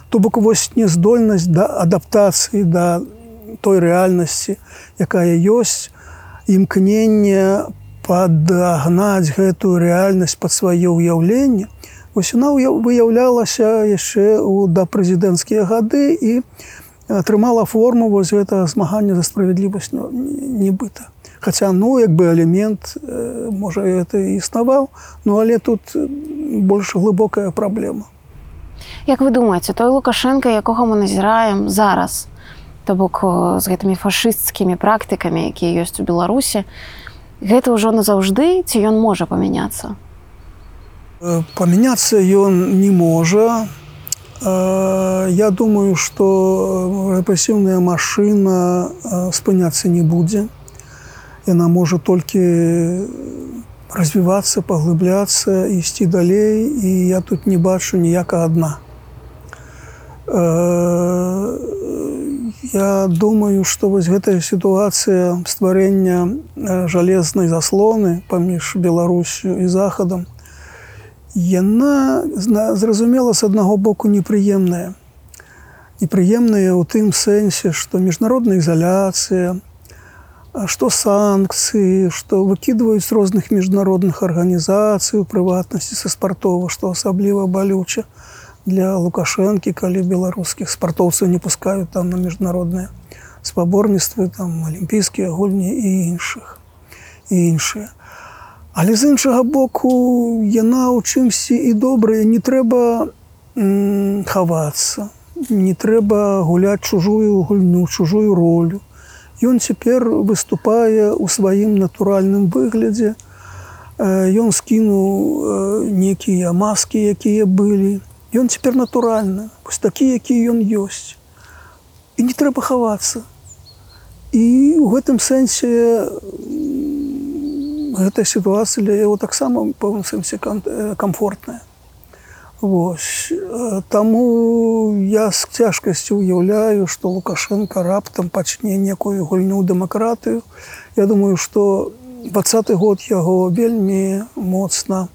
То бок вось нездольнасць да адаптацыі да той рэальнасці якая ёсць імкнення падагнаць гэтую рэальнасць под сваё ўяўленне вось яна выяўлялася яшчэ у да прэзідэнцкія гады і у атрымала форму вось гэтага змагання за справядлівасць ну, нібыта Хаця ну як бы элемент э, можа это існаваў ну але тут больш глыбокая праблема Як вы думаеце той лукашенко якога мы назіраем зараз то бок з гэтымі фашысцкімі практыкамі якія ёсць у беларусі гэта ўжо назаўжды ці ён можа памяняцца? Памяняцца ён не можа Я думаю, што рэпрэсіўная машына спыняцца не будзе. Яна можа толькі развівацца, паглыбляцца, ісці далей і я тут не бачу ніякага дна. Я думаю, што вось гэтая сітуацыя стварэння жалезнай заслоны паміж Беларусю і захадам, яна зразумела з аднаго боку непрыемная непрыемная ў тым сэнсе што міжнародная ізаляцыя што санкцыі што выкідваюць розных міжнародных арганізацый у прыватнасці са спартова што асабліва балюча для лукашэнкі калі беларускіх спартоўцаў не пускаюць там на міжнародныя спаборніцтвы там алімпійскія гульні і іншых і іншыя Але з іншага боку яна ў чымсьці і добрая не трэба хавацца не трэба гуляць чужую гульню чужую ролю Ён цяпер выступае ў сваім натуральным выглядзе Ён скінуў некія маскі, якія былі. Ён цяпер натуральны, вось такі, які ён ёсць. і не трэба хавацца і у гэтым сэнсе гэта сітуацыя для яго таксама пэўным сэнсе комфортная Вось таму я з цяжкасцю уяўляю што лукашенко раптам пачне некую гульню дэмакратыю Я думаю што двадцаты год яго вельмі моцна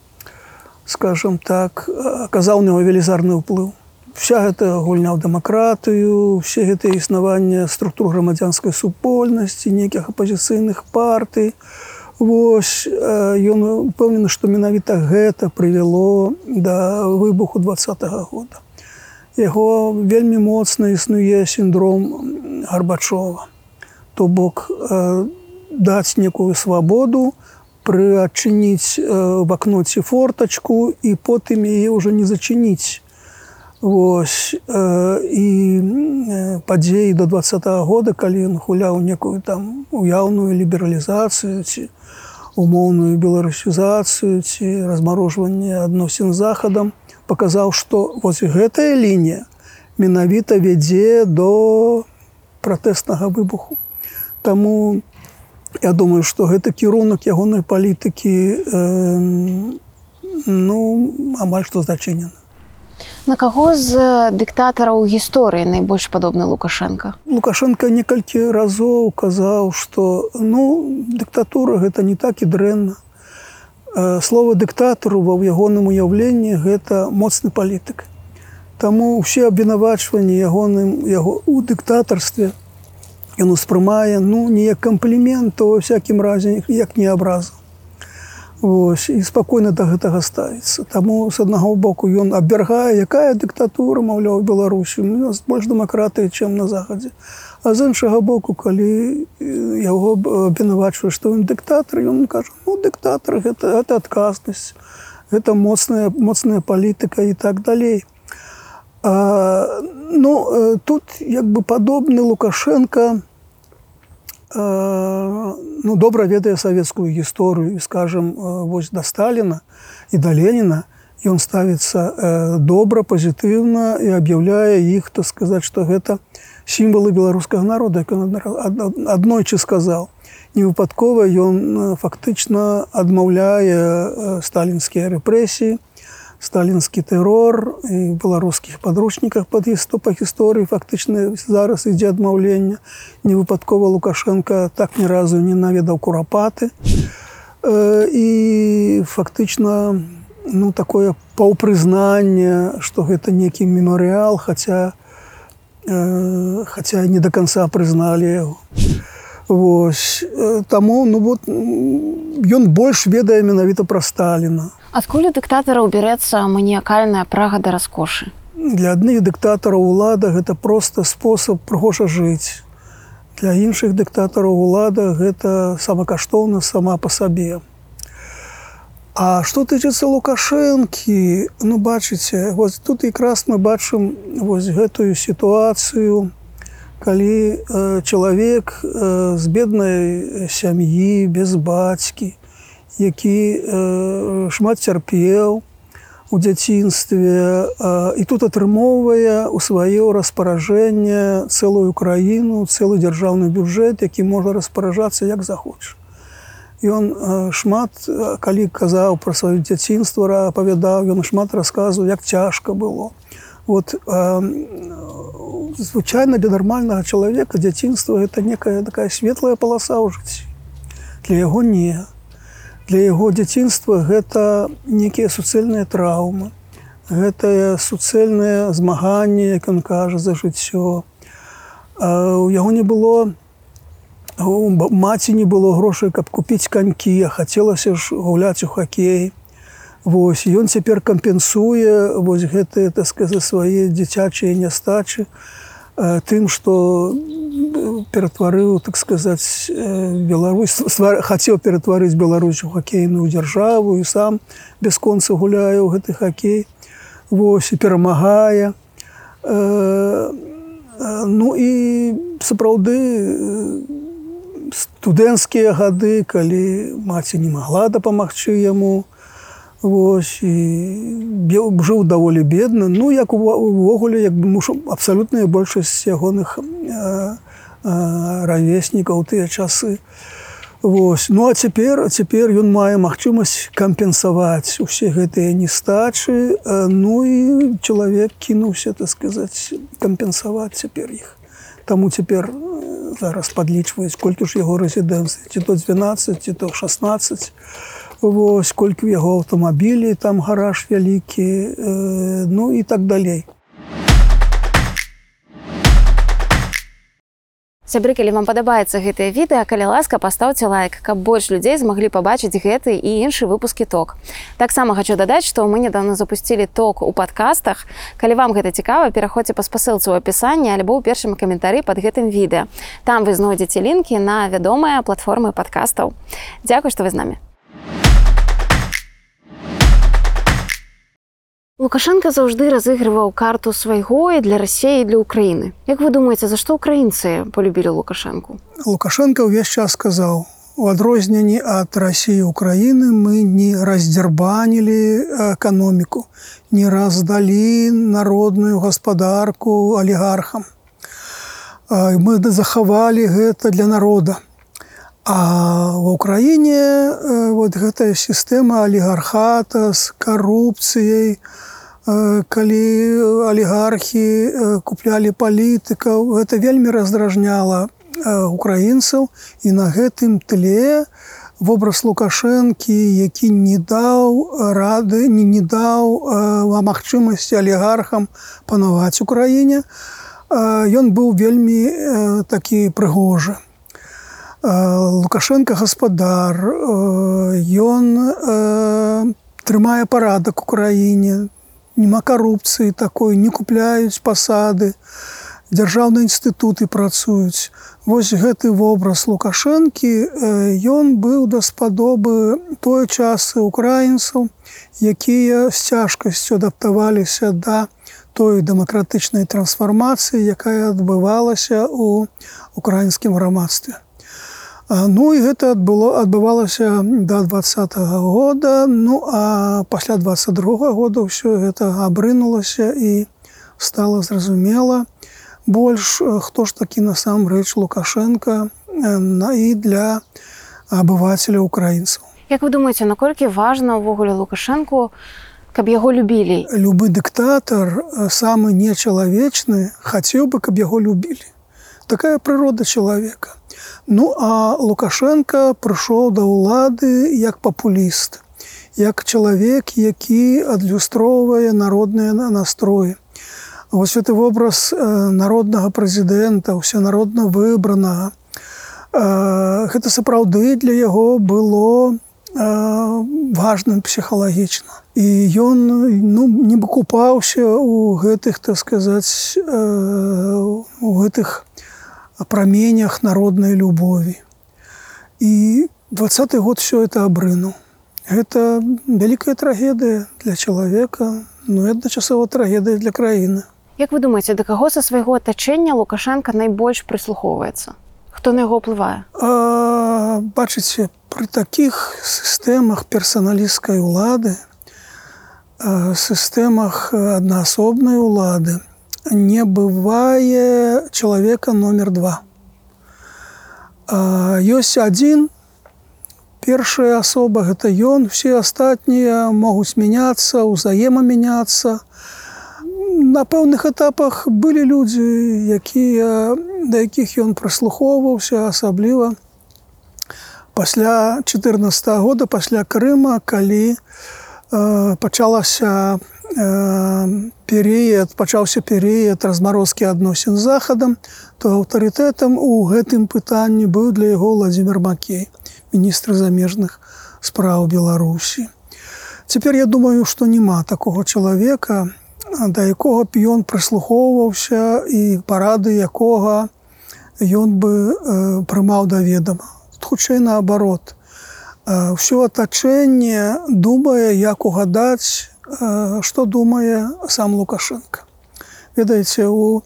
скажем так аказаў него велізарны ўплыў вся гэта гульня ў дэмакратыю все гэтыя існавання структур грамадзянскай супольнасці нейкіх апазіцыйных партый Вось ён упэўнены што менавіта гэта прывяло да выбуху двадцатого года. Яго вельмі моцна існуе сіндром гарбачова то бок даць некую свабоду пры адчыніць в акноце фортачку і потым яе ўжо не зачыніць Вось і падзеі до два -го года калі ён гуляў некую там уяўную лібералізацыю ці умоўную беларусізацыю ці размарожванне адносін захадам паказаў што вось гэтая лінія менавіта вядзе до пратэснага выбуху. Таму я думаю што гэта кірунак ягонай палітыкі э, ну амаль што зачынена На каго з дыктатараў гісторыі найбольш падобны Лукашенко? Лукашенко некалькі разоў казаў, што ну, дыктатура гэта не так і дрэнна. Слова дыктатару ва ў ягоным уяўленні гэта моцны палітык. Таму ўсе абвінавачванні ягоным яго у дыктатарстве ён успрымае ну не як камплімент, то ва всякім разе як не абраза. Вось, і спакойна да гэтага ставіцца. Таму з аднаго боку ён абвяргае, якая дыктатура, маўляў, Беларусі нас больш дэмакратыі, чым на захадзе. А з іншага боку, калі яго абвінавачвае, што ён дыктатар, ён кажа ну дыктатар гэта, гэта адказнасць, гэта моцная моцная палітыка і так далей. А, ну тут як бы падобны Лукашенко, ну, добра ведае савецкую гісторыю скажем вось да сталіна і да леніна ён ставіцца добра пазітыўна і аб'яўляе іх то сказаць што гэта сімвалы беларускага народа як ён аднойчы сказаў невыпадкова ён фактычна адмаўляе сталінскія рэпрэсіі сталінскі тэрор беларускіх падручніках пад істопа гісторыі фактычна зараз ідзе адмаўлення не выпадкова лукашенко так ні разу не наведаў курапаты. І фактычна ну такое паўпрызнанне што гэта некі мемарыал хаця хаця не до конца прызналі яго. Вось таму ну вот ён больш ведае менавіта пра сталіна Адкуль у дыктатараў бярэцца маніякальная прага да раскошы. Для адных дыктатараў улада гэта проста спосаб прыгожа жыць. Для іншых дыктатараў улада гэта самакаштоўна сама па сабе. А што тычыцца лукашэнкі, ну бачыце, вось тут якраз мы бачым вось гэтую сітуацыю, калі э, чалавек э, з беднай сям'і без бацькі, які шмат цярпеў у дзяцінстве і тут атрымоўвае у сваё распаражэнне цэлую краіну цэлы дзяржаўны бюджэт які можа распаражацца як захоча. Ён шмат калі казаў пра сваё дзяцінства апавядаў ён шмат расказу як цяжка было. Вот э, звычайна для нармальнага чалавека дзяцінства это некая такая светлая паласа ў жыцці. Для яго не для яго дзяцінства гэта некія суцэльныя траўмы гэтае суцэльнае змаганне як ён кажа за жыццё. У яго не было маці не было грошай каб купіць канькі хацелася ж гуляць у хакей. Вось ён цяпер кампенсуе вось гэтыя так сказать свае дзіцячыя нястачы тым што ператварыў так сказаць Беларусь хацеў ператварыць Беларусь у хакейную дзяржаву і сам бясконца гуляе ў гэты хакей Вось і перамагае Ну і сапраўды студэнцкія гады калі маці не магла дапамагчы яму Вось, і бе- жыў даволі бедна. Ну як увогуле як бы муж абсалютная большасць ягоных э, э, равеснікаў тыя часы. Вось. ну а цяпер цяпер ён мае магчымасць кампенсаваць усе гэтыя нестачы. Ну і чалавек кінуўся так сказаць кампенсаваць цяпер іх. Таму цяпер э, зараз падлічваюць колькі ж яго рэзідэнцыі ці то 12 ці то 16 Вось колькі яго аўтамабілі там гараж вялікі э, ну і так далей Сябры, калі вам падабаецца гэтае відэа, калі ласка пастаўце лайк, каб больш людзей змаглі пабачыць гэты і іншы выпускі ток. Таксама хочу дадаць, што мы нядаўна запусцілі ток у падкастах. Калі вам гэта цікава, пераходзьце па спасылцы ў апісанні альбо ў першым каментары пад гэтым відэа. Там вы знойдзеце лінкі на вядомыя платформы падкастаў. Дзякуй, што вы з намі. Лукашенко заўжды разыгрываў карту свайго і для рассеі для Украіны. Як вы думаеце, за што украінцы полюбілі лукашэнку? Лукашенко ўвесь час сказаў у адрозненні ад рассіі Украіны мы не раздзярбанілі эканоміку, не раздалі народную гаспадарку алігархам. Мы захавалі гэта для народа. А в Украіне вот гэтая сістэма алігархата з карупцыяй, калі алігархі э, куплялі палітыкаў, гэта вельмі раздражняла э, украінцаў і на гэтым тле вобраз лукашэнкі, які не даў рады, не, не даў э, магчымасці алігархам панаваць у краіне, э, ён быў вельмі э, такі прыгожы. Лукашенко гаспадар, ён трымае парадак у краіне, няма карупцыі такой, не купляюць пасады, дзяржаўныя інстытуты працуюць. Вось гэты вобраз лукашэнкі ён быў даспадобы той часы украінцаў, якія з цяжкасцю адаптаваліся да той дэмакратычнай трансфармацыі, якая адбывалася ў украінскім грамадстве. Ну і гэта адбыло адбывалася да двадцатого года. Ну а пасля 22 года ўсё гэта абрынулася і стала зразумела. Больш хто ж такі насамрэч лукашенко на і для абывателя украінцаў. Як вы думаеце наколькі важна ўвогуле лукашэнку каб яго любілі? Любы дыктатар самы нечалавечны хацеў бы каб яго любілі. Такая прырода чалавека Ну а Лукашенко прыйшоў да ўлады як папуліст, як чалавек, які адлюстроўвае народныя настроі. Вось гэты вобраз народнага прэзідэнта, усенародна выбранага. Гэта сапраўды для яго было важным псіхалагічна. І ён ну, не выкупаўся ў гэтых так сказаць у гэтых, праменях народнай любові. І двадцаты год все это абрыну. Гэта вялікая трагедыя для чалавека, ну адначасова трагедыя для краіны. Як вы думаеце, да каго са свайго атачэння Лукашенко найбольш прыслухоўваецца? Хто на яго ўплывае? Бачыце, пры такіх сістэмах персаналісцкай улады, сістэмах аднаасобнай улады, не бывае чалавека номер два. Ёсць адзін першая асоба гэта ён, все астатнія могуць мяняцца, узаемамяняцца. На пэўных этапах былі людзі, якія да якіх ён прыслухоўваўся асабліва пасля 14 -го года пасля Крыма, калі э, пачалася перыяд пачаўся перыяд размарозкі адносін захадам то аўтарытэтам у гэтым пытанні быў для яго владимир макей міністр замежных спраў беларусі. Цяпер я думаю што няма такого чалавека да якога б ён прыслухоўваўся і парады якога ён бы э, прымаў да ведама. Хутчэй наоборот ўсё атачэнне думае як угадаць што думае сам лукашенко? Ведаеце у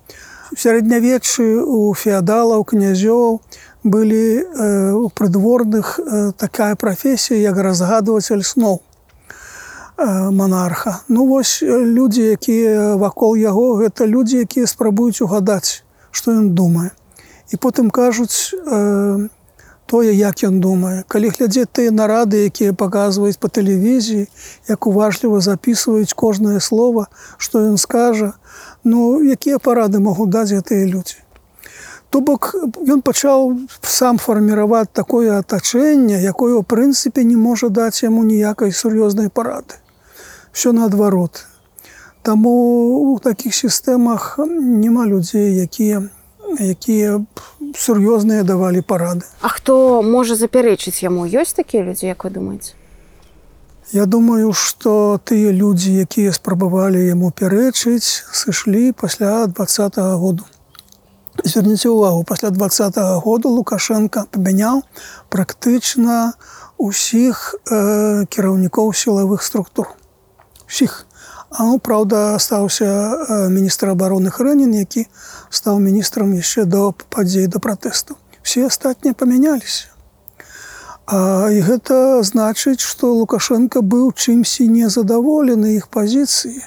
сярэднявеччы у феадалаў князёў былі у прыдворных такая прафесія як разгадваць сноў манарха. Ну вось людзі якія вакол яго гэта людзі якія спрабуюць угадаць што ён думае. І потым кажуць э, тое як ён думае. Калі глядзець тыя нарады якія паказваюць по тэлевізіі як уважліва записываюць кожнае слово што ён скажа ну якія парады могуць даць гэтыя людзі. То бок ён пачаў сам фарміраваць такое атачэнне якое ў прынцыпе не можа даць яму ніякай сур'ёзнай парады. Все наадварот. Таму у такіх сістэмах няма людзей якія якія сур'ёзныя давалі парады. А хто можа запярэчыць яму ёсць такія людзі як вы думаеце Я думаю что тыя людзі якія спрабавалі яму пярэчыць сышлі пасля двадцатого году зверніце увагу пасля двадцатого году лукашенко памяняў практычна усіх э, кіраўнікоў сілавых структур. Усіх Ну, праўда астаўся э, міністр обороны хрэнін які стаў міністрам яшчэ до падзей да пратэсту все астатнія памяняліся а, і гэта значыць что лукашенко быў чымсьці незадаволены іх пазіцыі.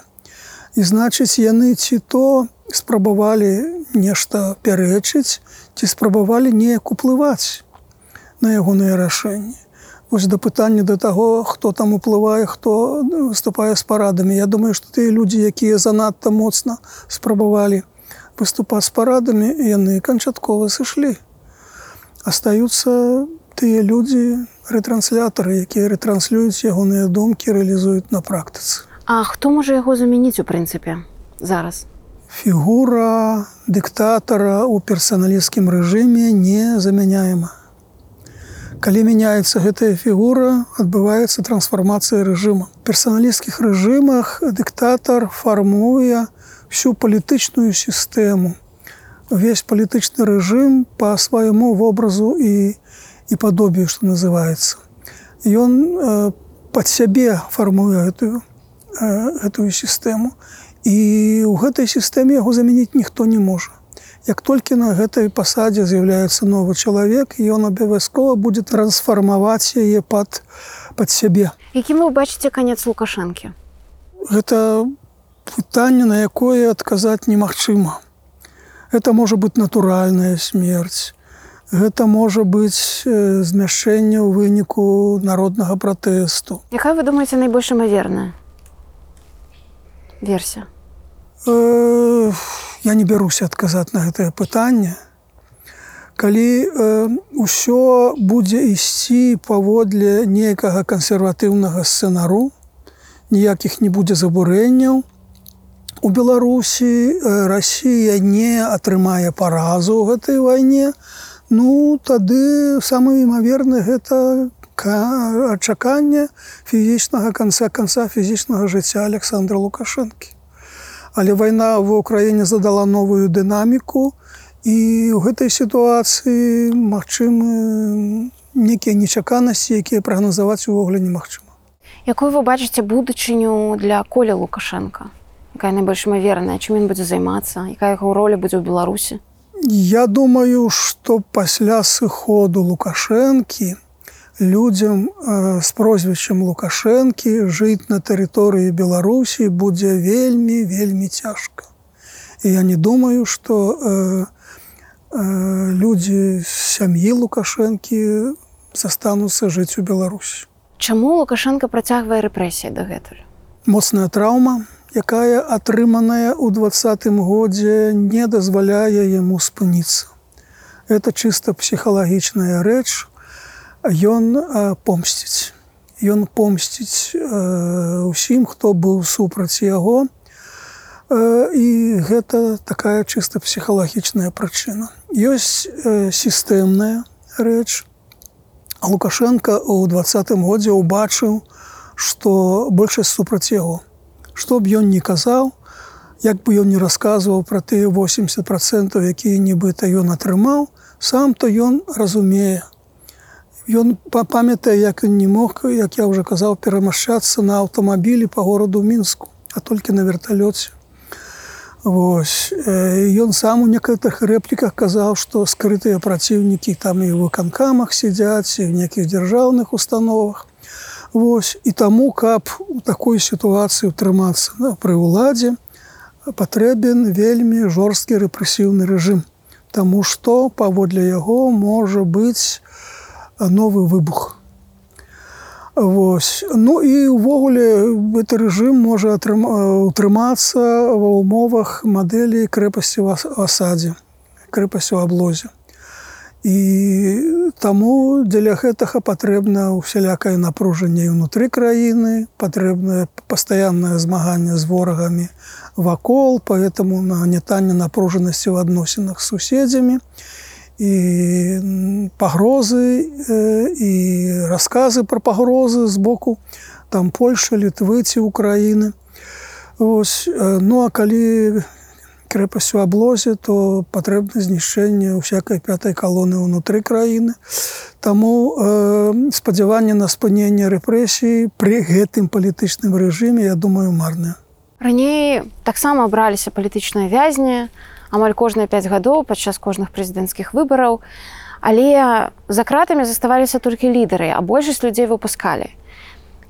І значыць яны ці то спрабавалі нешта пярэчыць ці спрабавалі неяк уплываць на ягоныя рашэнні Вось да пытання да таго, хто там уплывае, хто выступае з парадамі. Я думаю, што тыя людзі, якія занадта моцна спрабавалі выступаць з парадамі, яны канчаткова сышлі. Астаюцца тыя людзі, рэтранслятары, якія рэтранслююць ягоныя думкі, рэалізуюць на практыцы. А хто можа яго замяніць у прынцыпе зараз? Фігура дыктатара ў персаналісцкім рэжыме не замяняема калі мяняецца гэтая фігура адбываецца трансфармацыя рэжыма. Персаналісцкіх рэжымах дыктатар фармуе всю палітычную сістэму. Увесь палітычны рэжым по свайму вобразу і і падобію што называется ён э, под сябе фармуе гэтую э, гэтую сістэму. І ў гэтай сістэме яго замяніць ніхто не можа як толькі на гэтай пасадзе з'яўляецца новы чалавек ён абавязкова будзе трансфармаваць яе пад пад сябе. Якім вы бачыце канец лукашэнкі? Гэта пытанне на якое адказаць немагчыма. Это можа быць натуральная смерць. Гэта можа быць змяшэнне ў выніку народнага пратэсту. Якая вы думаеце найбольш імаверная версія? Э, я не бяруся адказаць на гэтае пытанне. Калі э, ўсё будзе ісці паводле нейкага кансерватыўнага сцэнару, ніякіх не будзе забурэнняў. У Беларусі э, Расія не атрымае паразу ў гэтай вайне, Ну тады самы імаверны гэта адчаканне фізічнага канца канца фізічнага жыцця Александра Лукашэнкі але вайна в Украіне задала новую дынаміку і ў гэтай сітуацыі магчымы нейкія нечаканасці, якія прагназаваць увогуле немагчыма. Якую вы бачыце будучыню для коля Лукашенко, якая найбольш імаверная, чым ён будзе займацца, якая яго роля будзе ў Беларусі? Я думаю, што пасля сыходу Лукашэнкі, людзям з прозвішчам лукашэнкі жыць на тэрыторыі беларусі будзе вельмі вельмі цяжка і я не думаю что э, э, людзі сям'і лукашэнкі застануцца жыць у беларусі Чаму лукашенко працягвае рэпрэсіі дагэтуль? Моцная траўма якая атрыманая ў двадцатым годзе не дазваляе яму спыніцца. Это чыста псіхалагічная рэч у ён помсціць. Ён помсціць усім хто быў супраць яго. І гэта такая чыста псіхалагічная прычына. Ёсць сістэмная рэч. Лукашенко у двадцатым годзе убачыў што большасць супраць яго. Што б ён не казаў як бы ён не расказваў пра тыя 80 процентов якія нібыта ён атрымаў сам то ён разумее Ён памятае, як ён не мог, як я ўжо казаў перамашчацца на аўтамабілі по гораду мінску, а толькі на верталёце. Вось. Ён сам у некаторых рэпліках казаў, што скрытыя праціўнікі там і ў выканкамах сядзяць і в нейкіх дзяржаўных установах. Вось і таму, каб у такой сітуацыі ўтрымацца да, пры ўладзе патрэбен вельмі жорсткі рэпрэсіўны рэжым. Таму што паводле яго можа быць новы выбух. Вось. Ну і ўвогуле гэты рэжым можа утрымацца ва ўмовах мадэлі крэпасці в асадзе, крэпасці ў аблозе. І таму дзеля гэтага патрэбна ўсялякае напружанне ўнутры краіны, патрэбнае пастаяннае змаганне з ворагамі вакол, поэтому нагнетанне напружанасці ў адносінах з суседзямі пагрозы і расказы пра пагрозы з боку там Польша, літвы ці Украіны. Ось, ну а калі крэпасць у аблозе, то патрэбна знішчэнне ўсякай пятай калоны ўнутры краіны. Таму э, спадзяванне на спыненне рэпрэсіі пры гэтым палітычным рэжыме, я думаю, марнае. Раней таксама абраліся палітычныя вязні, амаль кожныя 5 гадоў падчас кожных прэзідэнцкіх выбараў. Але за кратамі заставаліся толькі лідары, а большасць людзей выпускалі.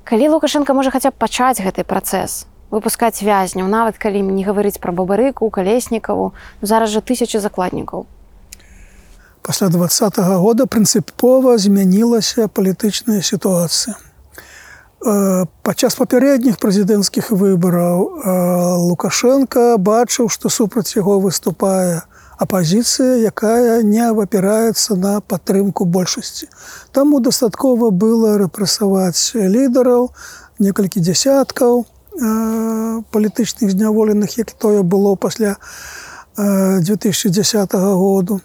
Калі Лукашенко можа хаця б пачаць гэты працэс, выпускаць вязняў, нават калі не гаварыць пра бабарыку, калеснікаву, зараз жа тысячы закладнікаў. Пасля два -го года прынцыпова змянілася палітычная сітуацыя. Падчас папярэдніх прэзідэнцкіх выбараў Лукашенко бачыў, што супраць яго выступае апазіцыя, якая не абапіраецца на падтрымку большасці. Таму дастаткова было рэпрэсаваць лідараў, некалькі дзясяткаў, палітычных зняволеных, як тое было пасля 2010 году.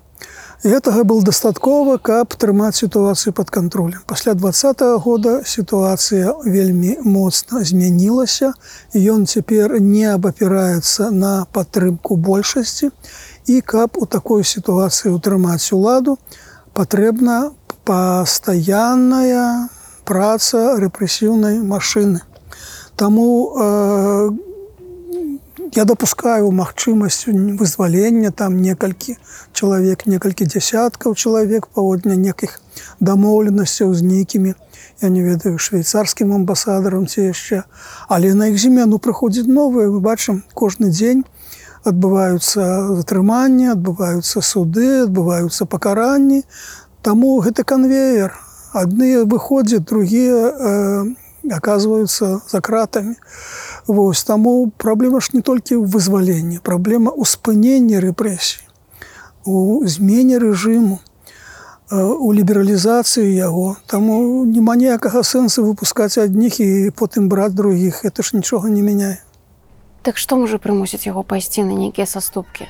Гэтага был дастаткова, каб трымаць сітуацыю пад кантролем. Пасля два -го года сітуацыя вельмі моцна змянілася. Ён цяпер не абапіраецца на падтрымку большасці. І каб у такой сітуацыі ўтрымаць уладу, патрэбна пастаянная праца рэпрэсіўнай машыны. Таму э, я допускаю магчымасць вызвалення там некалькі чалавек, некалькі дзясяткаў чалавек паводня некіх дамоўленасцяў з нейкімі, я не ведаю швейцарскім амбасадарам ці яшчэ. Але на іх зімену прыходзіць новыя, мы бачым кожны дзень адбываюцца затрыманні, адбываюцца суды, адбываюцца пакаранні. Таму гэты канвеер. Адныя выходзяць, другія э, оказываются за кратами. Вось, таму праблема ж не толькі ў вызваленні, праблема ў спыненні рэпрэсій, у змене рэжыму, у лібералізацыі яго. Таму няма ніякага сэнсу выпускаць адніх і потым браць другіх, это ж нічога не мяняе. Так што можа прымусіць яго пайсці на нейкія саступкі?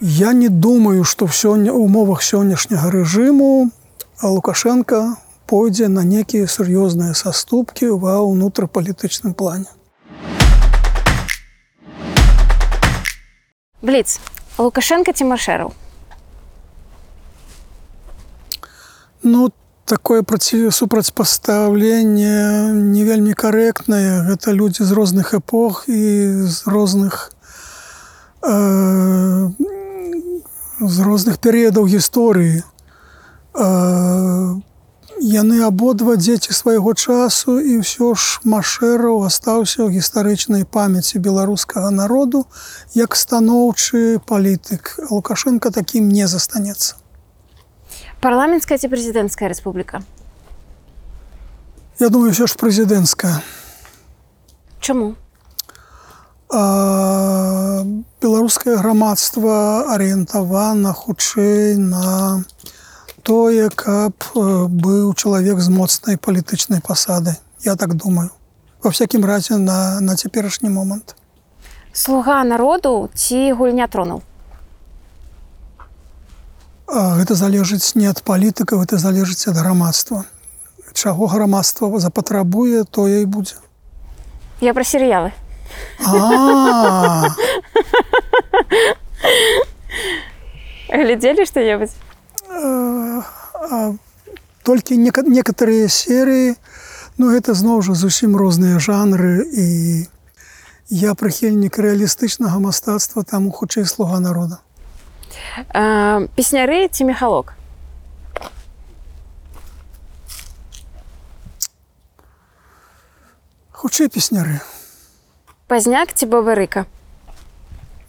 Я не думаю, што ў сёння умовах сённяшняга рэжыму Лукашенко пойдзе на некія сур'ёзныя саступкі ва ўнутрапалітычным плане. Бліц, Лукашенко ці Машэраў? Ну, такое праці супрацьпастаўленне не вельмі карэктнае. Гэта людзі з розных эпох і з розных э, з розных перыядаў гісторыі. Э, яны абодва дзеці свайго часу і ўсё ж машэраў астаўся ў гістарычнай памяці беларускага народу як станоўчы палітык. Лукашенко такім не застанецца. Парламенцкая ці прэзідэнцкая рэспубліка? Я думаю ўсё ж прэзідэнцкая. Чаму? Беларускае грамадства арыентавана хутчэй на тое, каб быў чалавек з моцнай палітычнай пасадай. Я так думаю. Во всякім разе на, на цяперашні момант. Слуга народу ці гульня тронуў. Гэта залежыць не ад палітыкаў, это залежыць ад грамадства. Чаго грамадства запатрабуе, тое і будзе. Я пра серыялы. Глядзелі што-небудзь? Толькі некаторыя серыі ну гэта зноў жа зусім розныя жанры і я прыхільнік рэалістычнага мастацтва там хутчэй слуга народа песняры ці мехалок Хутчэй песняры, Пазняк ці бабарыка?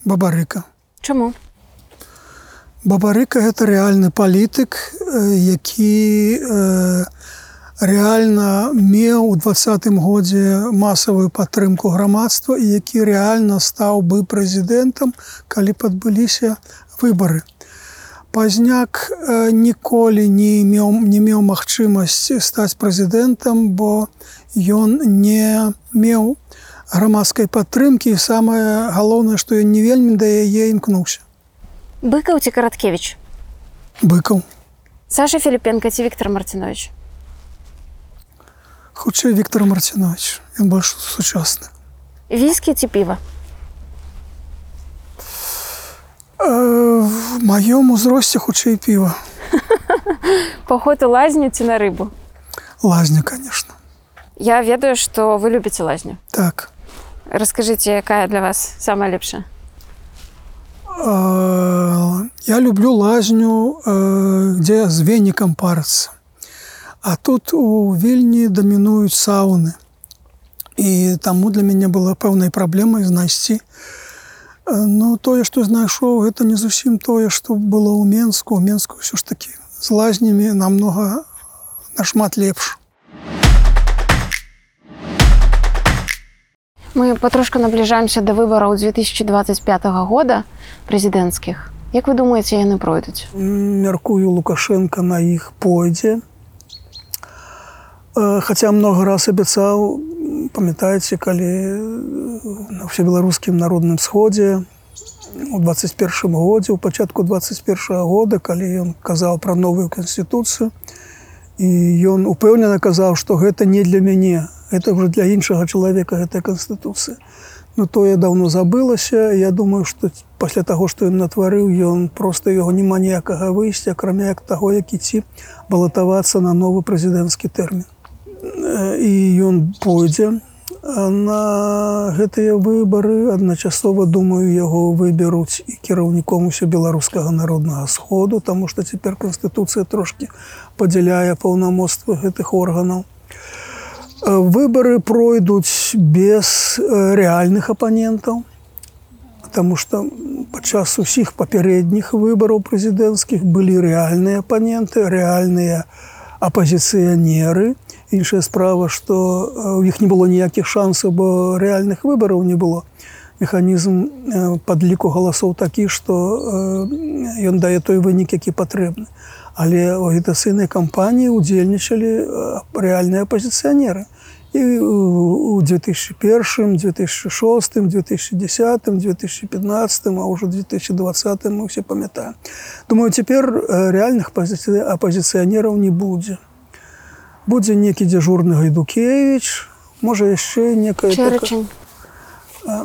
бабарыка. Чаму? Бабарыка гэта рэальны палітык, э, які э, рэальна меў у двадцатым годзе масавую падтрымку грамадства і які рэальна стаў бы прэзідэнтам, калі падбыліся выбары. Пазняк э, ніколі не меў, не меў магчымасці стаць прэзідэнтам, бо ён не меў грамадскай падтрымкі і самае галоўнае, што ён не вельмі да яе імкнуўся. Быкаў ці караткевич? быкаў. Саша Філіпенка ці Віктор Марцінович? Хутчэй Віктор Марцінович, ён больш сучасны. Віскі ці піва? Э, в маём узросце хутчэй піва. Паход у лазню ці на рыбу? Лазня, конечно. Я ведаю, што вы любіце лазню. Так. Раскажыце, якая для вас самая лепшая? Э, Я люблю лазню, э, дзе з венікам парацца. А тут у вільні дамінуюць сауны. І таму для мяне была пэўнай праблемай знайсці. Э, Ну тое, што знайшоў, гэта не зусім тое, што было ў Менску, у Менску ўсё ж такі з лазнямі намнога нашмат лепш. Мы патрошку набліжаемся да выбараў 2025 года прэзідэнцкіх. Як вы думаеце, яны пройдуць? мяркую лукашенко на іх пойдзе Э, хаця много раз абяцаў памятаеце калі э, на всебеларускім народным сходзе у 21 годзе у пачатку 21 года калі ён казаў пра новую канстытуцыю і ён упэўнена казаў што гэта не для мяне это уже для іншага чалавека гэтая канстытуцыя Ну тое даўно забылася Я думаю што пасля таго што ён натварыў ён просто яго няма ніякага выйсця акрамя як таго як ідці балатавацца на новы прэзідэнцкі тэрмін Э, і ён пойдзе на гэтыя выбары адначасова думаю яго выберуць і кіраўніком усё беларускага народнага сходу таму што цяпер канстытуцыя трошки падзяляе паўнамоцтва гэтых органаў Э, выбары пройдуць без э, рэальных апанентаў Таму што падчас усіх папярэдніх выбараў прэзідэнцкіх былі рэальныя апаненты рэальныя апазіцыянеры іншая справа што э, у іх не было ніякіх шансаў бо рэальных выбараў не было. Механізм э, падліку галасоў такі што э, ён дае той вынік які патрэбны але у агітацыйнай кампаніі удзельнічалі рэальныя апазіцыянеры. І у 2001 2006 2010 2015 а ўжо 2020 мы все памятаем. Думаю цяпер рэальных пазіцый апазіцыянераў не будзе. Будзе некі дзяжурны гайдукевич можа яшчэ некая Чэрачань.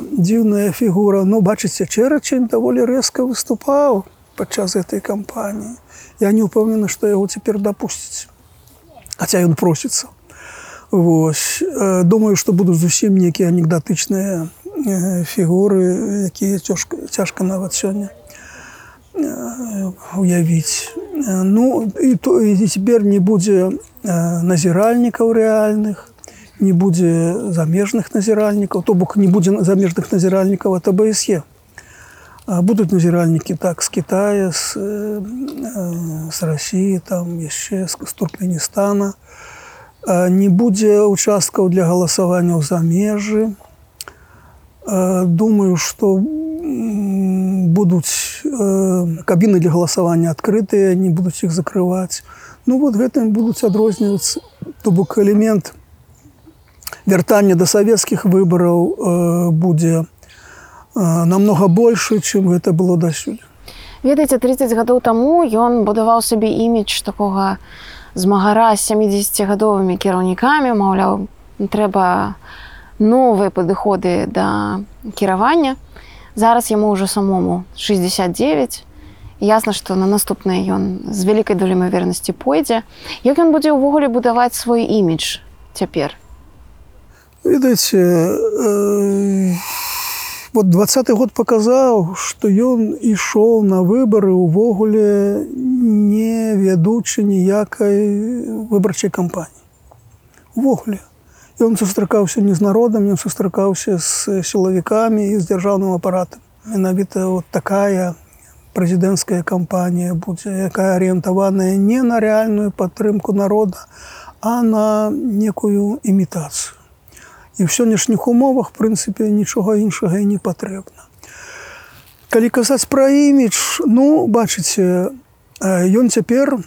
дзіўная фігура. Ну бачыце чэрачень даволі рэзка выступаў падчас гэтай кампаніі я не ўпэўнены што яго цяпер дапусціць хаця ён просіцца Вось э, думаю што будуць зусім нейкія анекдатычныя э, фігуры якія цяжка цяжка нават сёння э, уявіць ну і то цяпер не будзе назіральнікаў рэальных не будзе замежных назіральнікаў то бок не будзе замежных назіральнікаў от Будуць назіральнікі так з Китая з, з Росіі там яшчэ з туркменістана не будзе участкаў для галасавання ў замежы думаю что будуць э, кабіны для галасавання адкрытыя не будуць іх закрываць ну вот гэтым будуць адрознівацца то бок элемент вяртання да савецкіх выбараў э, будзе э, намного больше чым гэта было дасюль Ведаеце 30 гадоў таму ён будаваў сабе імідж такога змагара з 70гадовымі кіраўнікамі. Маўляў трэба новыя падыходы да кіравання. Зараз яму ўжо самому 69 ясна што на наступнае ён з вялікай долей імавернасці пойдзе. Як ён будзе ўвогуле будаваць свой імідж цяпер? Ведаеце э, вот двадцатый год показаў что ён ішоў на выборы увогуле не вядучы ніякай выбарчай кампаніі увогуле Ён сустракаўся не з народам, ён сустракаўся з сілавікамі і з дзяржаўным апаратам. Менавіта вот такая прэзідэнцкая кампанія будзе, якая арыентаваная не на рэальную падтрымку народа, а на некую імітацыю. І ў сённяшніх умовах прынцыпе нічога іншага і не патрэбна. Калі казаць пра імідж, ну бачыце, ён цяпер,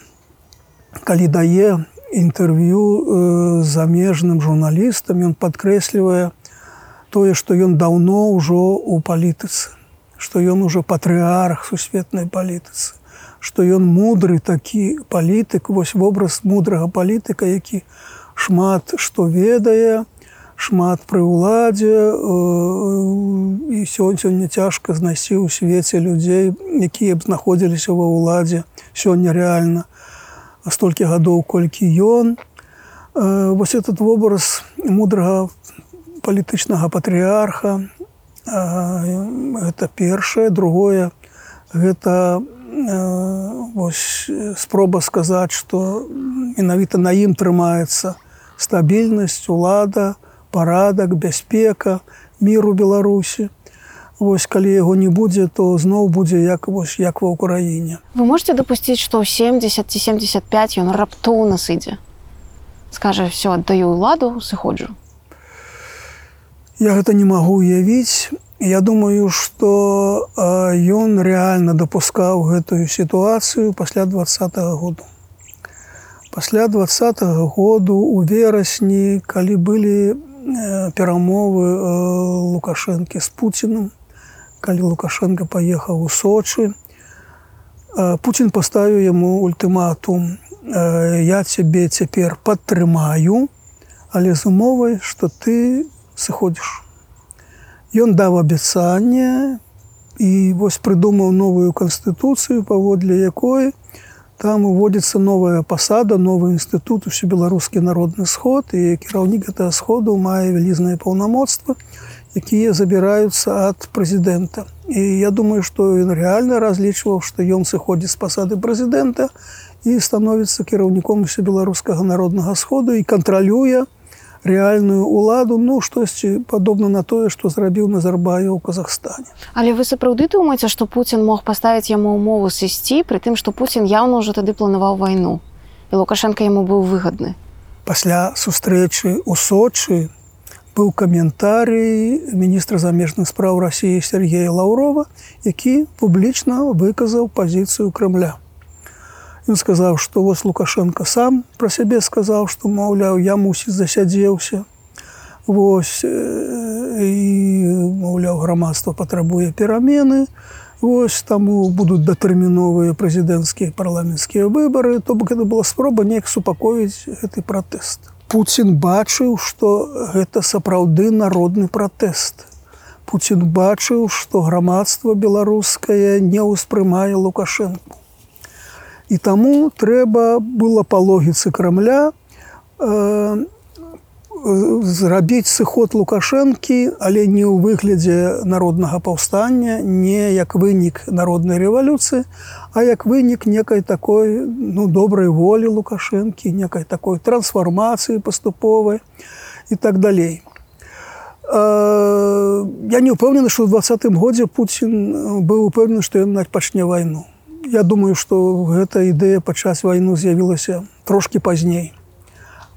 калі дае інтэрв'ю замежным журналістам, ён падкрэслівае тое, што ён даўно ўжо ў палітыцы, што ён ужо патрыарх сусветнай палітыцы, што ён мудры такі палітык, вось вобраз мудрага палітыка, які шмат што ведае, шмат пры ўладзе і сёння сёння цяжка знайсці ў свеце людзей, якія б знаходзіліся ва ўладзе сёння рэальна. Столькі гадоў колькі ён. Вось этот вобраз мудрага палітычнага патрыарха гэта першае. Другое гэта вось спроба сказаць што менавіта на ім трымаецца стабільнасць улада парадак бяспека міру беларусі Вось калі яго не будзе, то зноў будзе як вось як ва ўкраіне. Вы можете дапусціць, што ў 70 ці 75 ён раптоўна сыдзе. Скажа все аддаю ўладу, сыходжу. Я гэта не магу уявіць. Я думаю, што ён рэальна дапускаў гэтую сітуацыю пасля два -го году. Пасля два -го году у верасні, калі былі перамовы лукашэнкі з Пуціным, калі лукашенко паехаў у сочы Путін паставіў яму ультыматум я цябе цяпер падтрымаю але з умовай што ты сыходзіш Ён даў абяцанне і вось прыдумаў новую канстытуцыю паводле якой там уводзіцца новая пасада новы інстытут усебеларускі народны сход і кіраўнік гэтага сходу мае вялізнае паўнамоцтва якія забіраюцца ад прэзідэнта. І я думаю, што ён рэальна разлічваў, што ён сыходзіць з пасады прэзідэнта і становіцца кіраўніком усе беларускага народнага сходу і кантралюе рэальную ўладу ну штосьці падобна на тое, што зрабіў Назарбаю ў Казахстане. Але вы сапраўды думаеце, што Пуін мог паставіць яму ўмову сысці, пры тым, што Пуін яўна ўжо тады планаваў вайну. І Лукашенко яму быў выгадны. Пасля сустрэчы ў Сочы быў каментарый міністра замежных спраў рассіі Сергея Лаўрова, які публічна выказаў пазіцыю крамля. Ён сказаў, што вось Лукашенко сам пра сябе сказаў, што маўляў, я мусіць засядзеўся. Вось і маўляў, грамадства патрабуе перамены. Вось таму будуць датэрміновыя прэзідэнцкія парламенцкія выбары, то бок гэта была спроба неяк супакоіць гэты пратэст. Пуін бачыў, што гэта сапраўды народны пратэст. Пуін бачыў, што грамадства беларускае не ўспрымае лукашэнку. І таму трэба было па логіцы крамля э, зрабіць сыход лукашэнкі, але не ў выглядзе народнага паўстання, не як вынік народнай рэвалюцыі, а як вынік некай такой ну, добрай волі лукашэнкі, некай такой трансфармацыі паступовай і так далей. Я не ўпэўнены, што ў двадцатым годзе Пуін быў упэўнены, што ён пачне вайну. Я думаю, што гэта ідэя пачаць вайну з'явілася трошки пазней.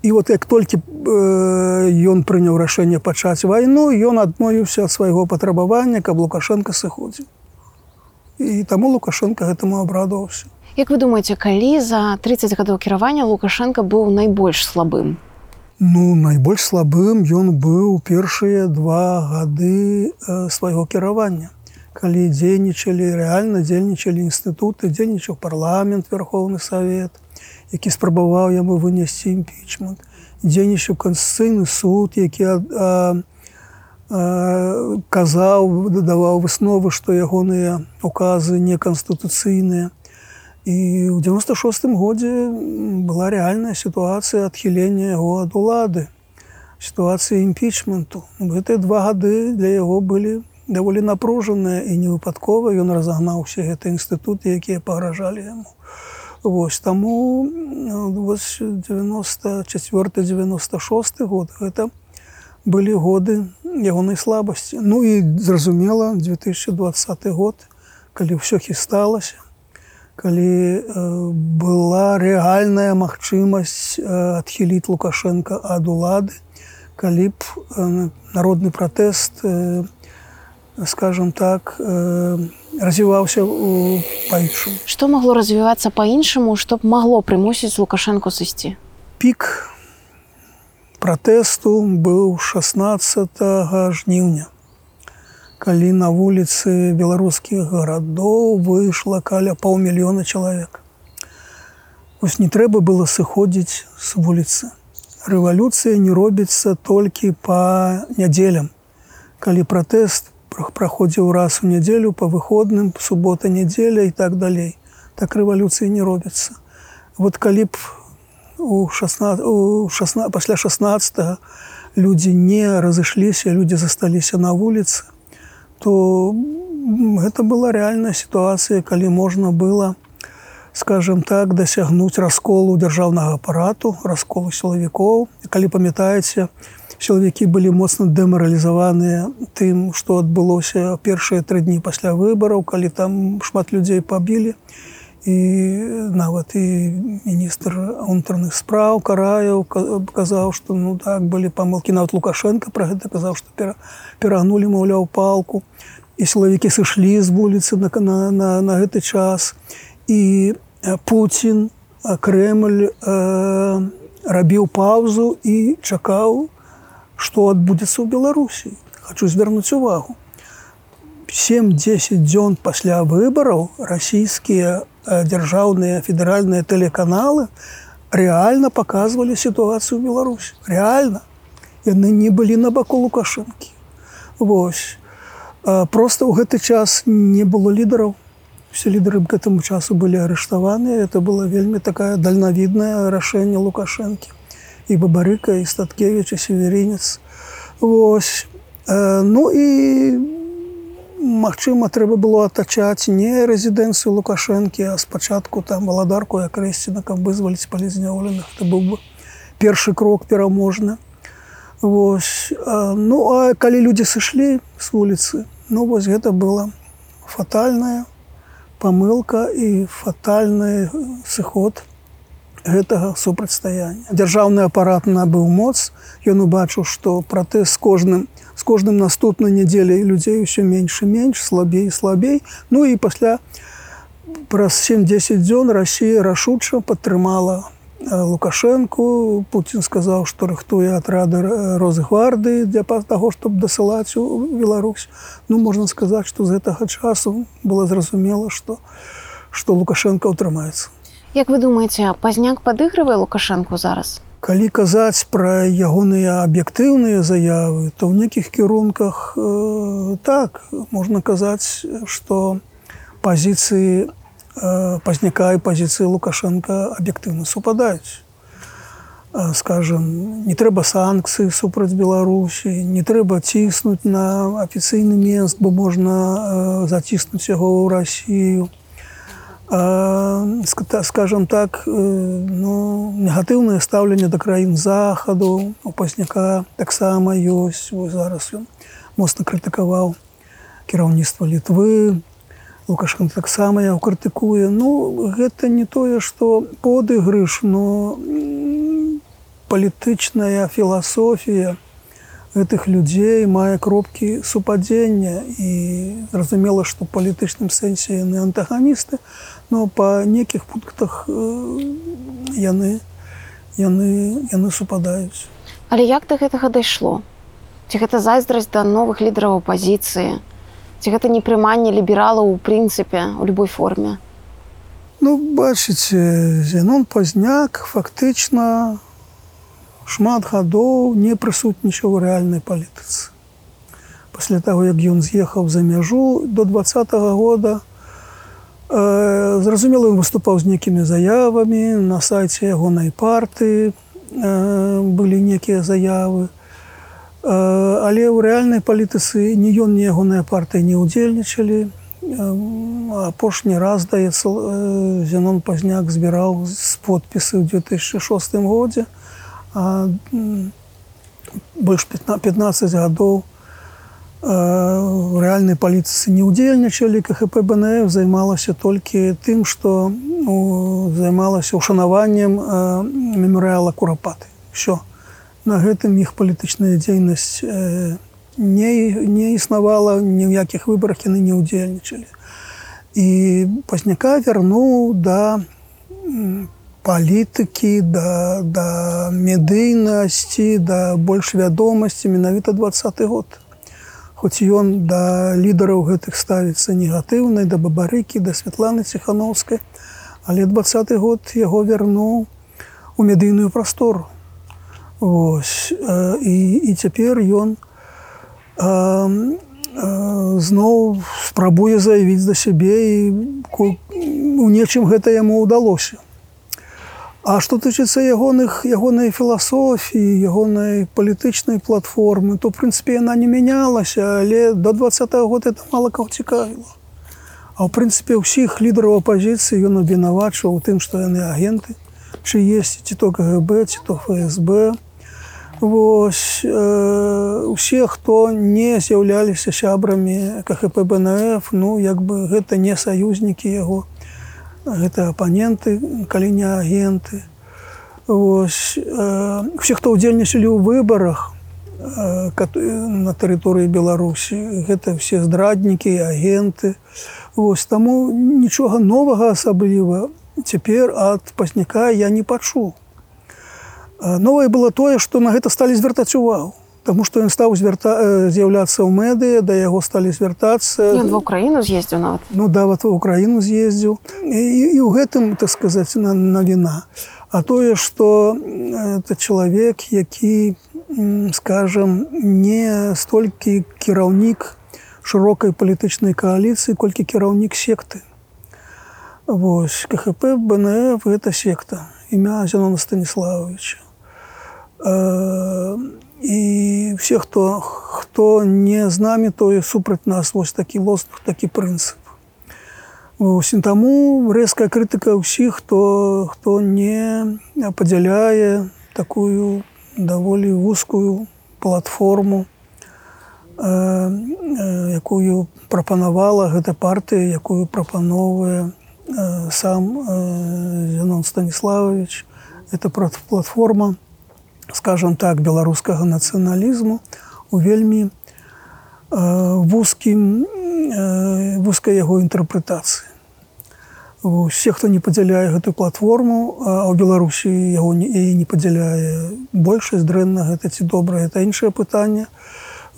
І вот як толькі ён прыняў рашэнне пачаць вайну, ён адмовіўся ад свайго патрабавання, каб Лукашенко сыходзіў. І таму Лукашенко гэтаму абрадаваўся. Як вы думаеце, калі за 30 гадоў кіравання Лукашенко быў найбольш слабым? Ну найбольш слабым ён быў першыя два гады свайго кіравання. Калі дзейнічалі рэальна дзейнічалі інстытуты, дзейнічаў парламент, верхоўны савет, які спрабаваў яму вынесці імпічмент. Дзейнічаў канстыцыйны суд які а, а, казаў дадаваў высновы што ягоныя указы неканстытуцыйныя. І ў 96 годзе была рэальная сітуацыя адхілення яго ад улады сітуацыі імпічменту. Гэтыя два гады для яго былі даволі напружаныя і невыпадкова ён разагнаў усе гэтыя інстытуты якія пагражалі яму. Вось таму 94 96 год гэта былі годы ягонай слабасці. Ну і зразумела 2020 год калі ўсё хісталася калі э, была рэальная магчымасць э, адхіліць лукашенко ад улады калі б э, народны пратэст э, скажем так э, развіваўся па-іншаму Што магло развівацца па-іншаму, што б магло прымусіць Лукашэнку сысці? пік пратэсту быў 16 жніўня калі на вуліцы беларускіх гарадоў выйшла каля паўмільёна чалавек Вось не трэба было сыходзіць з вуліцы рэвалюцыя не робіцца толькі па нядзелям калі пратэст праходзіў раз у нядзелю па выходным субота нядзеля і так далей так рэвалюцыі не робіцца вот калі б у 16 у 16 пасля 16 людзі не разышліся людзі засталіся на вуліцы то гэта была рэальная сітуацыя калі можна было скажем так дасягнуць расколу дзяржаўнага апарату расколу сілавікоў калі памятаеце сілавікі былі моцна дэмаралізаваныя тым што адбылося першыя тры дні пасля выбараў калі там шмат людзей пабілі і нават і міністр унутраных спраў караяў казаў што ну так былі памылкі нават лукашенко пра гэта казаў што пера, перагнулі маўляў палку. І сілавікі сышлі з вуліцы на, на, на, на гэты час. І Путін Крemль э, рабіў паўзу і чакаў што адбудзецца ў беларусі? Хочу звярнуць увагу. 7-10 дзён пасля выбараў расійскія дзяржаўныя федэральныя тэлеканалы рэальна паказвалі сітуацыю Беларусь рэальна. Яны не былі на баку лукашынкі Вось. Просто ў гэты час не было лідараў. Все лідары к гэтаму часу былі арыштаваныя. Это было вельмі такая дальнавіднае рашэнне лукашэнкі і бабарыка і статкевич і северінец Вось ну і Магчыма, трэба было атачаць не рэзідэнцыю лукашэнкі, а спачатку там валадарку як рэсціна, каб вызваліць палізняволеных. Это быў бы першы крок пераможны. Вось. Ну а калі людзі сышлі з вуліцы, ну вось гэта была фатальная памылка і фатальны сыход гэтага супрацьстаяння. Дзяржаўны апарат набыў моц. Ён убачыў, што пратэз кожным з кожным наступнай нядзеляй людзей усё менш і менш слабей слабей ну і пасля праз 7-10 дзён Росія рашуча падтрымала лукашэнку Путін сказаў што рыхтуе атрады розгварды для па таго чтобы дасылаць у Беларусь ну можна сказаць што з гэтага часу было зразумела што што лукашенко ўтрымаецца Як вы думаеце пазняк падыгрывае лукашэнку зараз? Калі казаць пра ягоныя аб'ектыўныя заявы то ў нейкіх кірунках э, так можна казаць што пазіцыі э, пазняка і пазіцыі лукашенко аб'ектыўна супадаюць. Э, скажем не трэба санкцыі супраць беларусі не трэба ціснуць на афіцыйны мест бо можна э, заціснуць яго ў рассію скажем так ну, негатыўнае стаўленне да краін захаду у пазняка таксама ёсць зараз ён моцна крытыкаваў кіраўніцтва літвы лукашан таксама я крытыкуе ну гэта не тое што подыгрыш но палітычная філасофія гэтых людзей мае кропкі супадзення. І зразумела што палітычным сэнсе яны антаганісты но па нейкіх пунктах яны яны яны супадаюць. Але як да гэтага дайшло? Ці гэта зайздрасць да новых лідараў апозіцыі ці гэта непрыманне лібералаў у прынцыпе у любой форме? Ну бачыце зянон пазняк фактычна шмат гадоў не прысутнічаў у рэальнай палітыцы. Пасля таго як ён з'ехаў за мяжу до два -го года Зразумела, ён выступаў з нейкімі заявамі на сайце ягонай парты былі некія заявы. Але ў рэальнай палітыцы ні ён, ні ягоныя партыі не ўдзельнічалі. апошні раз даецца Зянон пазняк збіраў з подпісы ў 2006 годзе. больш 15 15 гадоў в рэальнай палітыцы не ўдзельнічалі КХП БНФ займалася толькі тым, што ну, займалася ўшанаваннем э, мемарыяла курапаты. Всё. На гэтым іх палітычная дзейнасць э, не, не існавала, ні ў якіх выбарах яны не ўдзельнічалі. І пазняка вярнуў да палітыкі, да, да медыйнасці, да больш вядомасці менавіта двадцаты год хоць ён да лідараў гэтых ставіцца негатыўнай да бабарыкі да святланы ціхановскай але двадцаты год яго вярнуў у медыйную прастору. Вось і, і цяпер ён зноў спрабуе заявіць за сябе і у нечым гэта яму ўдалося А што тычыцца ягоных ягонай філасофіі, ягонай палітычнай платформы, то прынцыпе яна не мянялася, але до два -го года это мала каго цікавіла. А ў прынцыпе ўсіх лідараў апазіцыі ён абвінавачваў у тым, што яны агенты, чы есть ці то КГБ, ці то ФСБ. Вось э, усе, хто не з'яўляліся сябрамі КХП БНФ, ну як бы гэта не саюзнікі яго, гэта апаненты калі не агенты Вось, э, все хто ўдзельнічалі ў выбарах э, на тэрыторыі беларусі гэта все здраднікі агенты. Вось таму нічога новага асабліва цяпер ад пазняка я не пачу новае было тое што на гэта сталі звяртаць увагу Таму што ён стаў звярта з'яўляцца ў медыа да яго сталі звяртацца в украіну з'ездзіў нават ну да вот в украіну з'ездзіў і, і ў гэтым так сказаць на навіна а тое што это чалавек які скажем не столькі кіраўнік шырокай палітычнай кааліцыі колькі кіраўнік секты Вось кхп бнф гэта секта. Імя зянона станіславовича і все хто хто не з намі то супраць нас. Вось такі лозунг такі прынцып усім таму рэзкая крытыка ўсіх хто хто не падзяляе такую даволі вузкую платформу э, э, якую прапанавала гэта партыя якую прапановвае э, сам э, Зянон станіславович. Это платформа скажем так беларускага нацыяналізму у вельмі э, вузкім э, вузкай яго інтэрпрэтацыі. Усе хто не падзяляе гэтую платформу а ў беларусі яго не, не падзяляе большасць дрэнна гэта ці добра это іншае пытанне.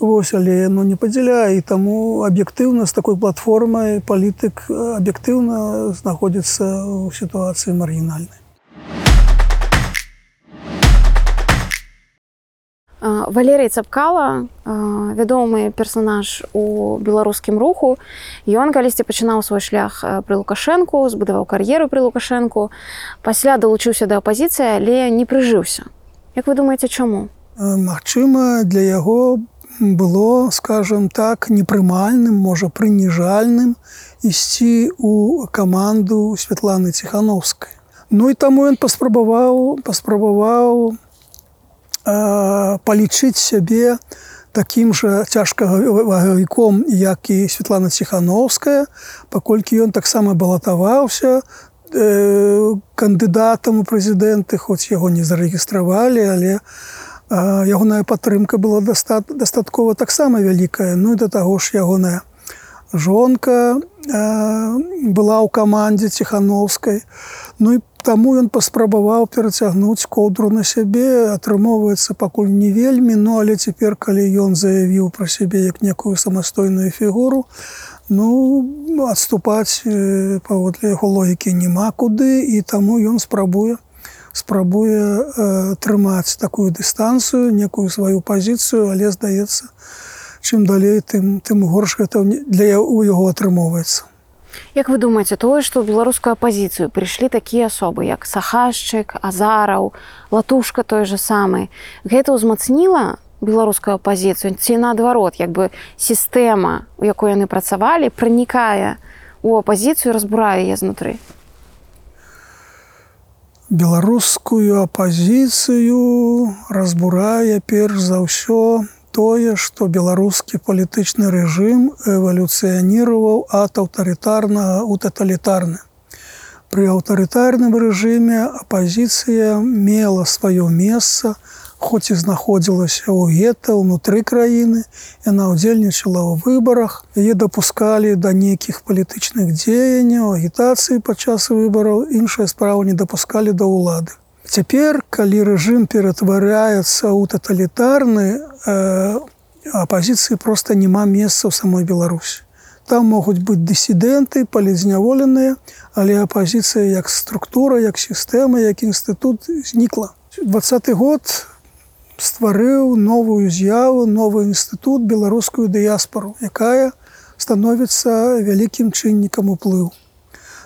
Вось, але яно не падзяляе таму аб'ектыўна з такой платформай палітык аб'ектыўна знаходзіцца ў сітуацыі маргінальнай Валерый цапкала вядомы персонаж у беларускім руху ён калісьці пачынаў свой шлях пры лукашэнку збудаваў кар'еру пры лукашэнку пасля далучыўся да апазіцыі але не прыжыўся Як вы думаеце чаму Магчыма для яго было скажем так непрымальным можа прыніжальным ісці у каманду Святланы ціхановскай Ну і таму ён паспрабаваў паспрабаваў палічыць сябе такім жа цяжкавагавіком як і Светлана ціхановская паколькі ён таксама балатаваўся э, кандыдатам у прэзідэнты хоць яго не зарэгістравалі але ягоная падтрымка была дастат дастаткова таксама вялікая. Ну і да таго ж ягоная жонка была ў камандзе ціхановскай. Ну і по Таму ён паспрабаваў перацягнуць коўдру на сябе, атрымоўваецца пакуль не вельмі, ну але цяпер, калі ён заявіў пра сябе як некую самастойную фігуру, ну адступаць паводле яго логікі няма куды і таму ён спрабуе спрабуе э, трымаць такую дыстанцыю, некую сваю пазіцыю, але здаецца, чым далей, тым, тым горш гэта для у яго атрымоўваецца. Як вы думаеце тое што ў беларускую апазіцыю прыйшлі такія асобы як сахашчык азараў латушка той же самы гэта ўзмацніла беларускую апазіцыю? Ці наадварот як бы сістэма у якой яны працавалі пранікае у апазіцыю разбурае яе знутры? Беларускую апазіцыю разбурае перш за ўсё тое, што беларускі палітычны рэжым эвалюцыяніраваў ад аўтарытарнага ў таталітарны. Пры аўтарытарным рэжыме апазіцыя мела сваё месца, хоць і знаходзілася ў гета ўнутры краіны, яна ўдзельнічала ў выбарах, яе дапускалі да нейкіх палітычных дзеянняў, агітацыі падчас выбараў, іншая справа не дапускалі да ўлады. Цяпер, калі рэжым ператвараецца ў таталітарны, э, апазіцыі проста няма месца ў самой Беларусі. Там могуць быць дысідэнты, палізняволеныя, але апазіцыя як структура, як сістэма, як інстытут знікла. двадцаты год стварыў новую з'яву новы інстытут беларускую дыяспору якая становіцца вялікім чыннікам уплыў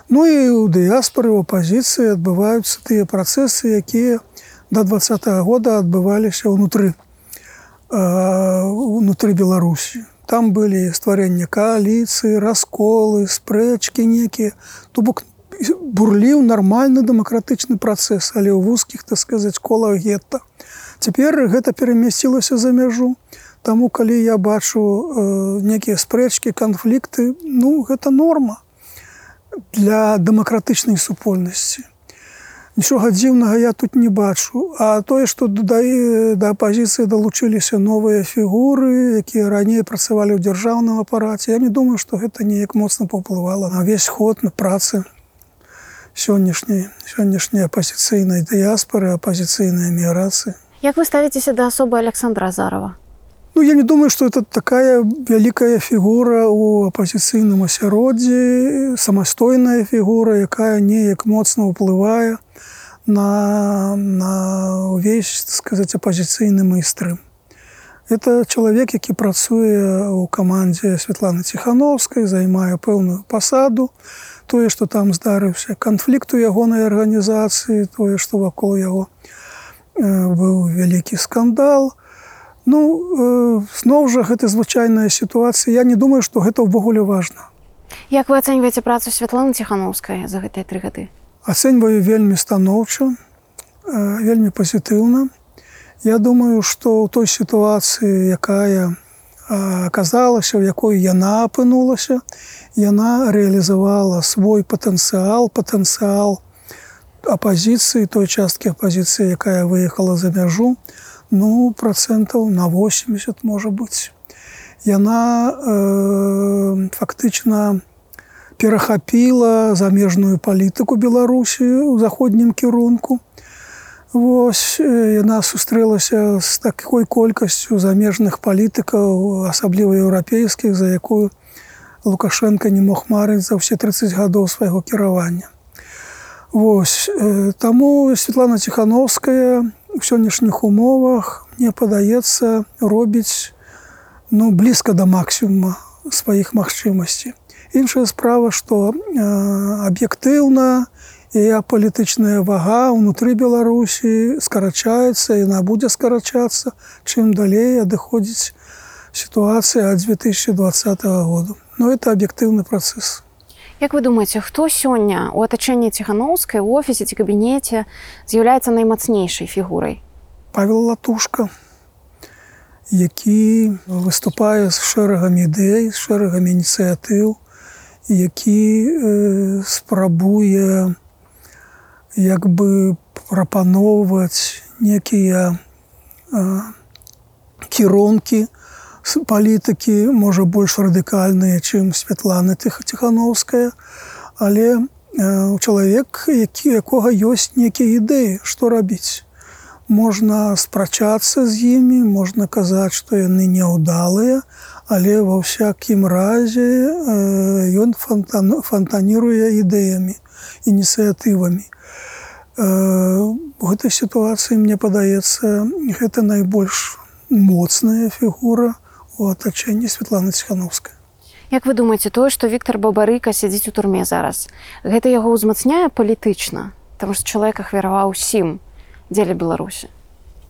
Ну і у дыяспоры у апазіцыі адбываюцца тыя працэсы якія до два -го года адбываліся ўнутры унутры беларусі там былі стварэння коаліцыі расколы спрэчкі некія то бок бурліў нармальны дэмакратычны працэс але ў вузкіх так сказаць колах гетта Цяпер гэта перамясцілася за мяжу. Таму калі я бачу э, некія спрэчкі, канфлікты, ну гэта норма для дэмакратычнай супольнасці. Нічога дзіўнага я тут не бачу. А тое, што дадае да апазіцыі далучыліся новыя фігуры, якія раней працавалі ў дзяржаўным апараце. Я не думаю, што гэта неяк моцна паўплывала на ўвесь ход на працы сённяшняй сённяшняй апазіцыйнай дыяспары, апазіцыйнай міграцыі. Як вы ставіцеся да асобы Александра Азарова? Ну, я не думаю, што это такая вялікая фігура ў апазіцыйным асяроддзі, самастойная фігура, якая неяк моцна ўплывае на, на ўвесь сказаць апазіцыйны майстры. Это чалавек, які працуе ў камандзе Святланы Ціхановскай, займае пэўную пасаду. Тое, што там здарыўся канфлікт у ягонай арганізацыі, тое, што вакол яго, быў вялікі скандал. Ну зноў жа гэта звычайная сітуацыя. Я не думаю, што гэта ўвогуле важна. Як вы ацэньваеце працу Святланы Ціхановскай за гэтыя тры гады? Ацэньваю вельмі станоўча, вельмі пазітыўна. Я думаю, што ў той сітуацыі, якая аказалася, у якой яна апынулася, яна рэалізавала свой патэнцыял, патэнцыял, апозіцыі той часткі апозіцыі якая выехала за мяжу ну процентаў на 80 можа быць яна э, фактычна перахапіла замежную палітыку беларусі у заходнім кірунку Вось яна сустрэлася з такой колькасцю замежных палітыкаў асабліва еўрапейскіх за якую лукашенко не мог марыць за ўсе 30 гадоў свайго кіравання Вось таму Светлана Ціхановская у сённяшніх умовах мне падаецца робіць ну блізка да максімума сваіх магчымасцей. Іншая справа, што аб'ектыўна яе палітычная вага ўнутры Беларусі скарачаецца і яна будзе скарачацца, чым далей адыходзіць сітуацыя ад 2020 году. Но это аб'ектыўны працэс. Як вы думаеце, хто сёння у атачэнні ціханаўскай у офісе ці кабінеце з'яўляецца наймацнейшай фігурай? Павел Латушка, які выступае з шэрагам ідэй, з шэрагам ініцыятыў, які э, спрабуе як бы прапаноўваць некія э, кіронкі, палітыкі можа больш радыкальныя чым святланы тыхаціхановская але у чалавек які якога ёсць нейкія ідэі што рабіць можна спрачацца з імі можна казаць што яны няўдалыя але ва ўсякім разе ён фонтан фонтаніруе ідэямі ініцыятывамі у гэтай сітуацыі мне падаецца гэта найбольш моцная фігура у атачэнні Святлана Ціхановская. Як вы думаеце тое, што Віктор Бабарыка сядзіць у турме зараз. Гэта яго ўзмацняе палітычна, Таму што чалавек ахвяраваў усім дзеля Беларусі.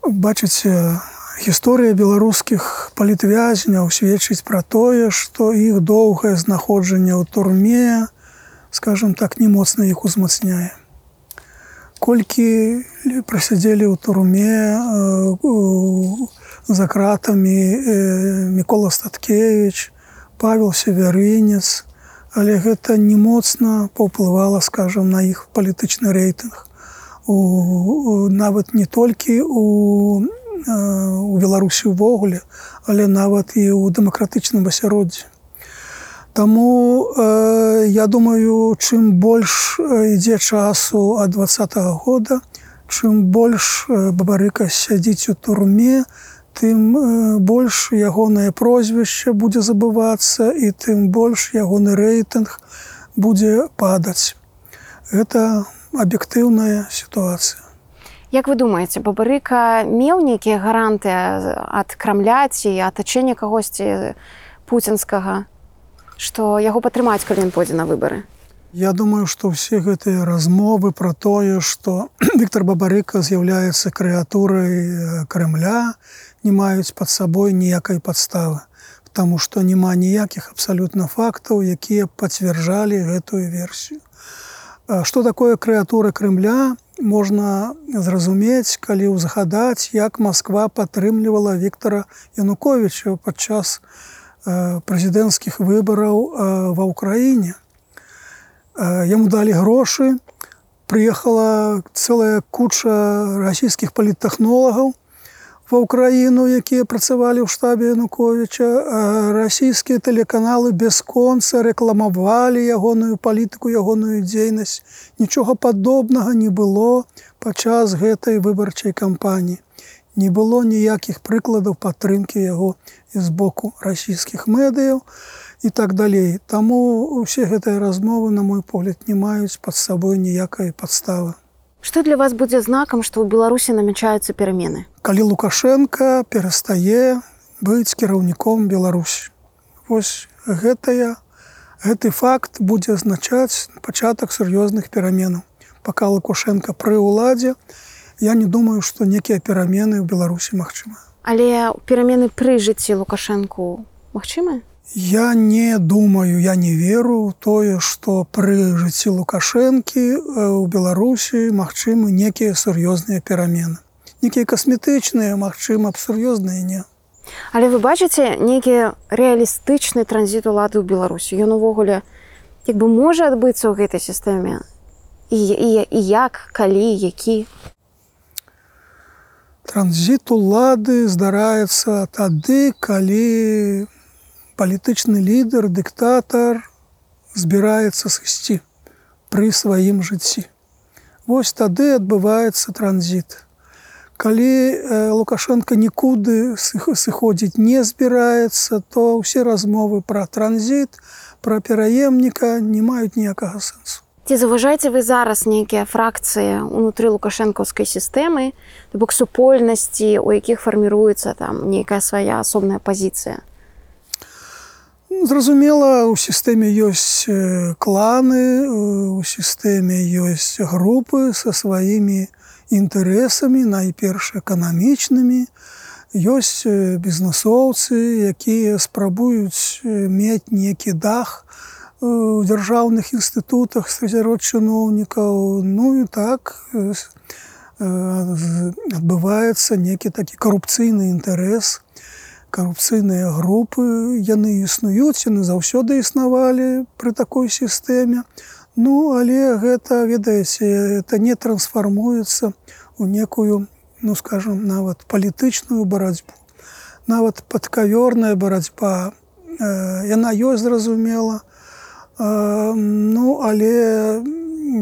Бачыце, гісторыя беларускіх палітвязняў сведчыць пра тое, што іх доўгае знаходжанне ў турме, скажем так, не моцна іх узмацняе. колькі прасядзелі ў турме за кратамі мікола статкевич павел северынец. Але гэта не моцна паўплывала скажем на іх палітычны рэйтынг. У, нават не толькі у у беларусі ўвогуле але нават і ў дэмакратычным асяроддзі. Таму э, я думаю чым больш ідзе часу ад двадцатого года чым больш бабарыка сядзіць у турме тым больш ягонае прозвішча будзе забывацца і тым больш ягоны рэйтынг будзе падаць. Гэта аб'ектыўная сітуацыя. Як вы думаеце, бабарыка меў нейкія гаранты ад крамляці і атачэння кагосьці пуцінскага, што яго падтрымаць, калі ён пойдзе на выбары. Я думаю, што ўсе гэтыя размовы пра тое, што Віктор Бабарыка з'яўляецца крэатурай Крымля, не маюць пад сабой ніякай падставы Таму што няма ніякіх абсалютна фактаў якія пацвярджалі гэтую версію. Што такое крэатура Крымля можна зразумець калі ўзгадаць як Масква падтрымлівала Віктора Януковича падчас прэзідэнцкіх выбараў ва ўкраіне. Яму далі грошы прыехала цэлая куча расійскіх паліттэхнолагаў ва ўкраіну якія працавалі ў штабе януковича расійскія тэлеканалы бясконца рэкламавалі ягоную палітыку ягоную дзейнасць. Нічога падобнага не было падчас гэтай выбарчай кампаніі. Не было ніякіх прыкладаў падтрымкі яго з боку расійскіх медыяў і так далей. Таму усе гэтыя размовы на мой погляд не маюць пад сабой ніякай падставы Што для вас будзе знакам, што ў Беларусі намячаюцца перамены? Калі Лукашенко перастае быць кіраўніком Беларусі. Вось гэтая гэты факт будзе азначаць пачатак сур'ёзных пераменаў. Пака Лукашенко пры ўладзе, я не думаю, што некія перамены ў Беларусі магчыма. Але перамены пры жыцці Лукашэнку магчымы? Я не думаю, я не веру тое, што пры жыцці лукашэнкі ў Беларусі магчымы некія сур'ёзныя перамены. Некія касметычныя, магчыма, сур'ёзныя не. Але вы бачыце нейкі рэалістычны транзіт улады ў Беларусі. Ён увогуле як бы можа адбыцца ў гэтай сістэме і, і, і як, калі, які. Транзіт улады здараецца тады, калі палітычны лідар дыктатар збіраецца сысці пры сваім жыцці. Вось тады адбываецца транзіт. Калі лукашенко нікуды сыходзіць не збіраецца то ўсе размовы пра транзіт пра пераемніка не маюць ніякага сэнсу. Ці заважаеце вы зараз нейкія фракцыі унутры лукашэнкаўскай сістэмы бок супольнасці у якіх фарміруецца там нейкая свая асобная пазіцыя Зразумела, у сістэме ёсць кланы, у сістэме ёсць групы са сваімі інтарэсамі, найперш эканамічнымі. Ёсць бізнесоўцы, якія спрабуюць мець некі дах у дзяржаўных інстытутах сярод чыноўнікаў. Ну і так адбываецца некі такі карупцыйны інтарэс, карупцыйныя групы яны існуюць яны заўсёды існавалі пры такой сістэме ну але гэта ведаеце это не трансфармуецца у некую ну скажем нават палітычную барацьбу. Нават падкавёрная барацьба э, яна ёсць зразумела. Э, ну але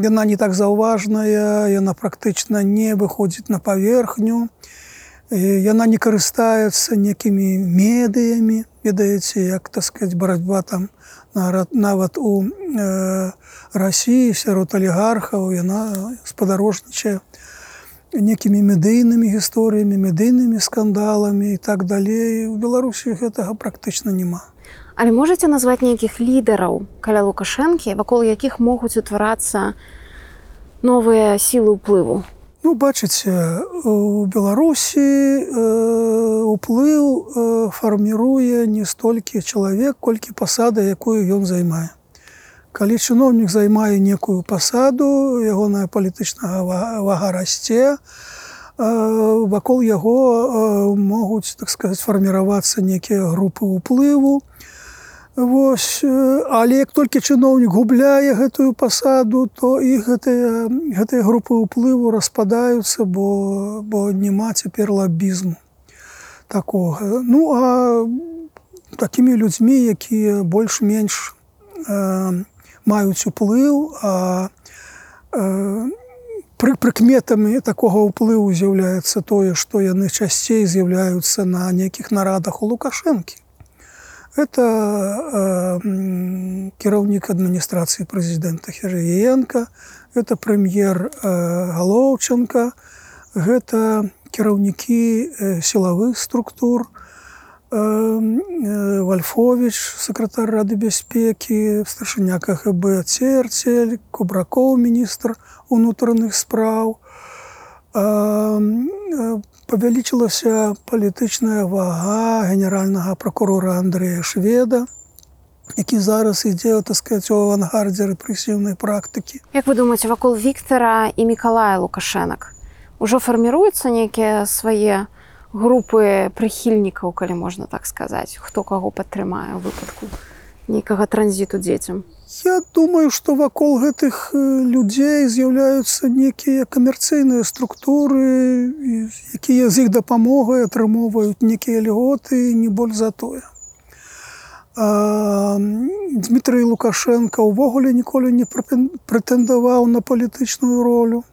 яна не так заўважная яна практычна не выходзіць на паверхню. і яна не карыстаецца некімі медыямі ведаеце як сказать барацьба там нават у э, Росіі сярод алігархаў яна спадарожнічае некімі медыйнымі гісторыямі медыйнымі скандаламі і так далей у беларусі гэтага практычна няма але можете назваць нейкіх лідараў каля лукашэнкі вакол якіх могуць утварацца новыя сілы ўплыву Ну, бачыце, у Беларусі э, уплыў э, фарміруе не столькі чалавек, колькі пасада, якую ён займае. калі чыноўнік займае некую пасаду ягоная палітычнага вага расце вакол яго могуць так сказать фарміравацца некія групы ўплыву Вось але як толькі чыноўнік губляе гэтую пасаду то і гэтыя гэтыя групы ўплыву распадаюцца бо бо няма цяпер лабізму такога. Ну а такімі людзьмі якія больш-менш э, маюць уплыў а э, пры прыкметамі такога ўплыву з'яўляецца тое што яны часцей з'яўляюцца на нейкіх нарадах у лукашэнкі это э, кіраўнік адміністрацыі прэзідэнта херыенко это прэм'ер э, галоўчынка гэта кіраўнікі э, сілавых структур у Вальфович, сакратар рады бяспекі, старшыня КГБ Церцель, Кубракоў, міністр унутраных спраў. Павялічылася палітычная вага генеральнага прокурора Андрэя Шведа, які зараз ідзе так сказать, у авангардзе рэпрэсіўнай практыкі. Як вы думаеце, вакол Віктара і Мікалая Лукашэнак ужо фарміруюцца нейкія свае групы прыхільнікаў калі можна так сказаць хто каго падтрымае выпадку нейкага транзіту дзецям. Я думаю што вакол гэтых людзей з'яўляюцца некія камерцыйныя структуры якія з іх дапамогай атрымоўваюць некія льготы не больш за тое. Дмітрый лукашенко ўвогуле ніколі не прэтэндаваў на палітычную ролю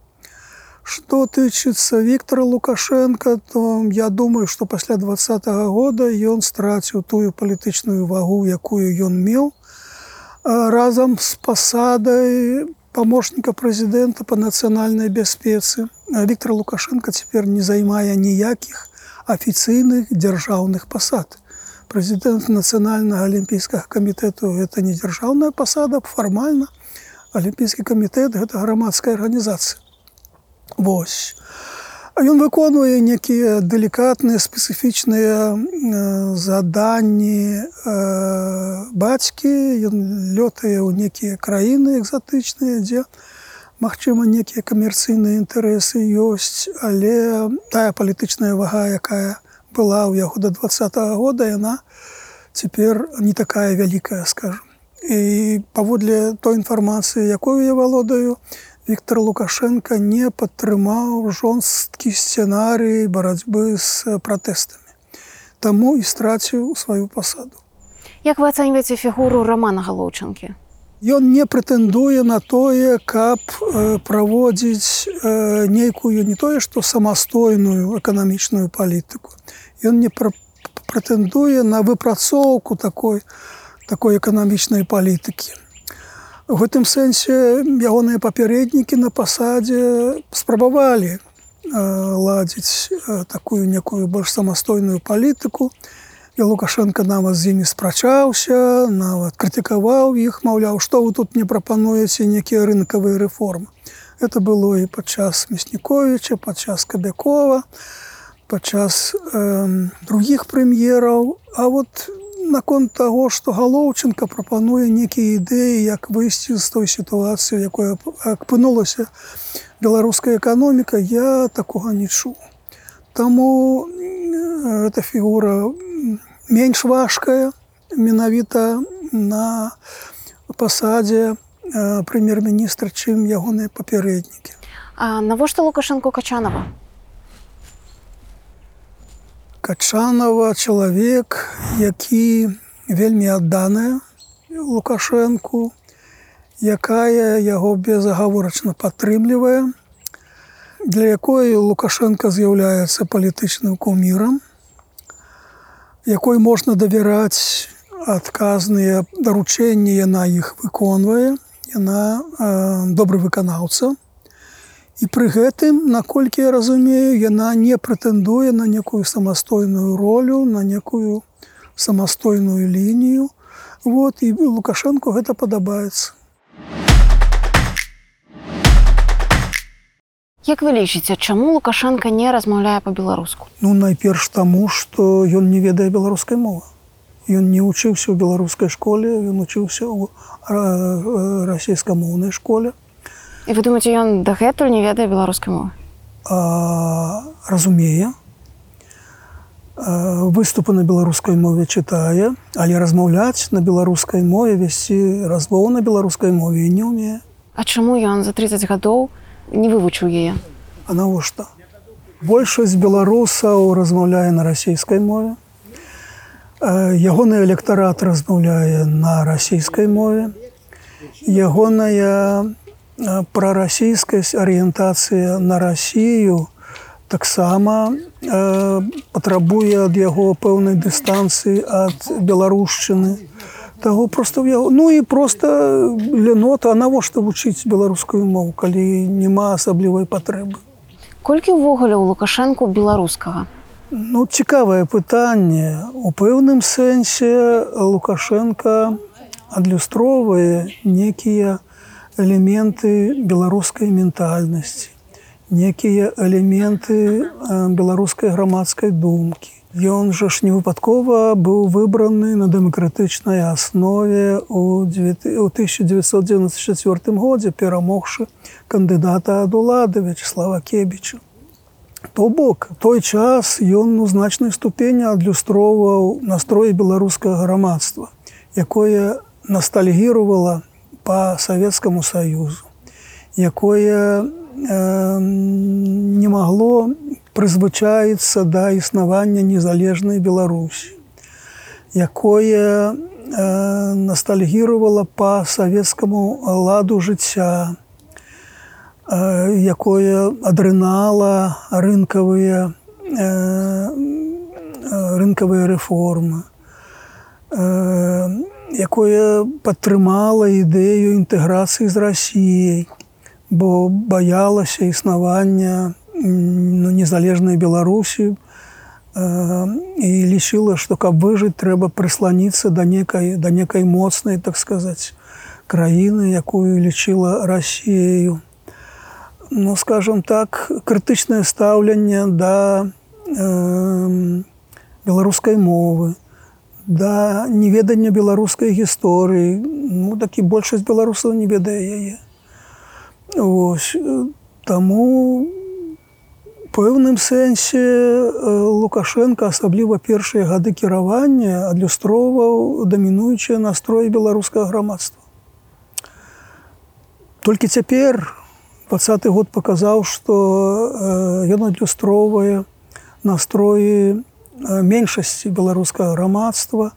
Что тычыцца Віктора Лукашенко, то я думаю, што пасля два -го года ён страціў тую палітычную вагу, якую ён меў разам з пасадай памочніка прэзідэнта па нацыянальнай бяспецы. Віктор Лукашенко цяпер не займае ніякіх афіцыйных дзяржаўных пасад. Прэзідэнт нацыянальнага алімпійскага камітэту гэта не дзяржаўная пасада фармальна. Алімпійскі камітэт гэта грамадская арганізацыя. Вось. Ён выконвае некія далікатныя спецыфічныя заданні бацькі, ён лётае ў некія краіны экзатычныя, дзе магчыма, некія камерцыйныя інтарэсы ёсць, але тая палітычная вага, якая была ў яго да два -го года, яна цяпер не такая вялікая, скажу. І паводле той інфармацыі, якую я валодаю, Віктор Лукашенко не падтрымаў жорсткі сцэнарый барацьбы з пратэстамі. Таму і страціў сваю пасаду. Як вы ацэньваеце фігуру рамана галоўчынкі? Ён не прэтэндуе на тое, каб праводзіць нейкую не тое, што самастойную эканамічную палітыку. Ён не прэтэндуе на выпрацоўку такой такой эканамічнай палітыкі. У гэтым сэнсе ягоныя папярэднікі на пасадзе спрабавалі ладзіць такую некую больш самастойную палітыку. І Лукашенко нават з імі спрачаўся, нават крытыкаваў іх, маўляў, што вы тут не прапануеце некія рынкавыя рэформы. Это было і падчас Мясніковіча, падчас Кабякова, падчас э, другіх прэм'ераў. А вот наконт таго што галоўчынка прапануе нейкія ідэі як выйсці з той сітуацыі якое апынулася беларуская эканоміка я такога не чу Таму эта фігура менш важкая менавіта на пасадзе прэм'ер-міністра чым ягоныя папярэднікі. Навошта лукашенко качанова Качанова чалавек, які вельмі адданая Лукашэнку, якая яго безагаворачна падтрымлівае, для якой Лукашенко з'яўляецца палітычным кумірам, якой можна давяраць адказныя даручэнні, яна іх выконвае, яна э, добры выканаўца, І пры гэтым, наколькі я разумею, яна не прэтэндуе на некую самастойную ролю, на некую самастойную лінію. Вот, і Лукашенко гэта падабаецца. Як вы лічыце, чаму Лукашенко не размаўляе па-беларуску? Ну найперш таму, што ён не ведае беларускай мовы. Ён не вучыўся ў беларускай школе, ён учыўся ў ра- расійскамоўнай школе. І вы думаеце, ён дагэтуль не ведае беларускай мовы? разумее выступы на беларускай мове чытае але размаўляць на беларускай мове весці размову на беларускай мове не умее А чаму ён за 30 гадоў не вывучыў яе? а навошта? Большасць беларусаў размаўляе на расійскай мове ягоны электарат размаўляе на расійскай мове ягоная а, прарасійскасць арыентацыя на Расію таксама э, патрабуе ад яго пэўнай дыстанцыі ад беларушчыны. Таго просто ў яго ну і просто ленота навошта вучыць беларускую мову калі няма асаблівай патрэбы? Колькі ўвогуле ў лукашэнку беларускага? Ну цікавае пытанне. У пэўным сэнсе лукашенко адлюстроўвае некія элементы беларускай ментальнасці некія элементы э, беларускай грамадскай думкі Ён жа ж не выпадкова быў выбраны на дэмакратычнай аснове у 1994 годзе перамогшы кандыдата ад улады Вячеслава Кебіча То бок той час ён у значнай ступені адлюстроўваў настроі беларускага грамадства, якое ностальгіравала по Савецкаму Саюзу, якое э, не магло прызвычаіцца да існавання незалежнай Беларусі, якое э, ностальгіравала по савецкаму ладу жыцця, э, якое адрынала рынкавыя э, рынкавыя рэформы, э, якое падтрымала ідэю інтэграцыі з Расіяй, бо баялася існавання ну, незалежнай Беларусі э, і лічыла, што каб выжыць, трэба прысланіцца да некай, да некай моцнай, так сказаць, краіны, якую лічыла Расіяю. Ну скажем так, крытычнае стаўленне да э, беларускай мовы, да неведання беларускай гісторыі, ну такі большасць беларусаў не ведае яе. Ось, таму пэўным сэнсе Лукашенко, асабліва першыя гады кіравання адлюстроўваў дамінуючыя настроі беларускага грамадства. Толькі цяпер двадцаты год паказаў, што ён адлюстроўвае настроі меншасці беларускага грамадства,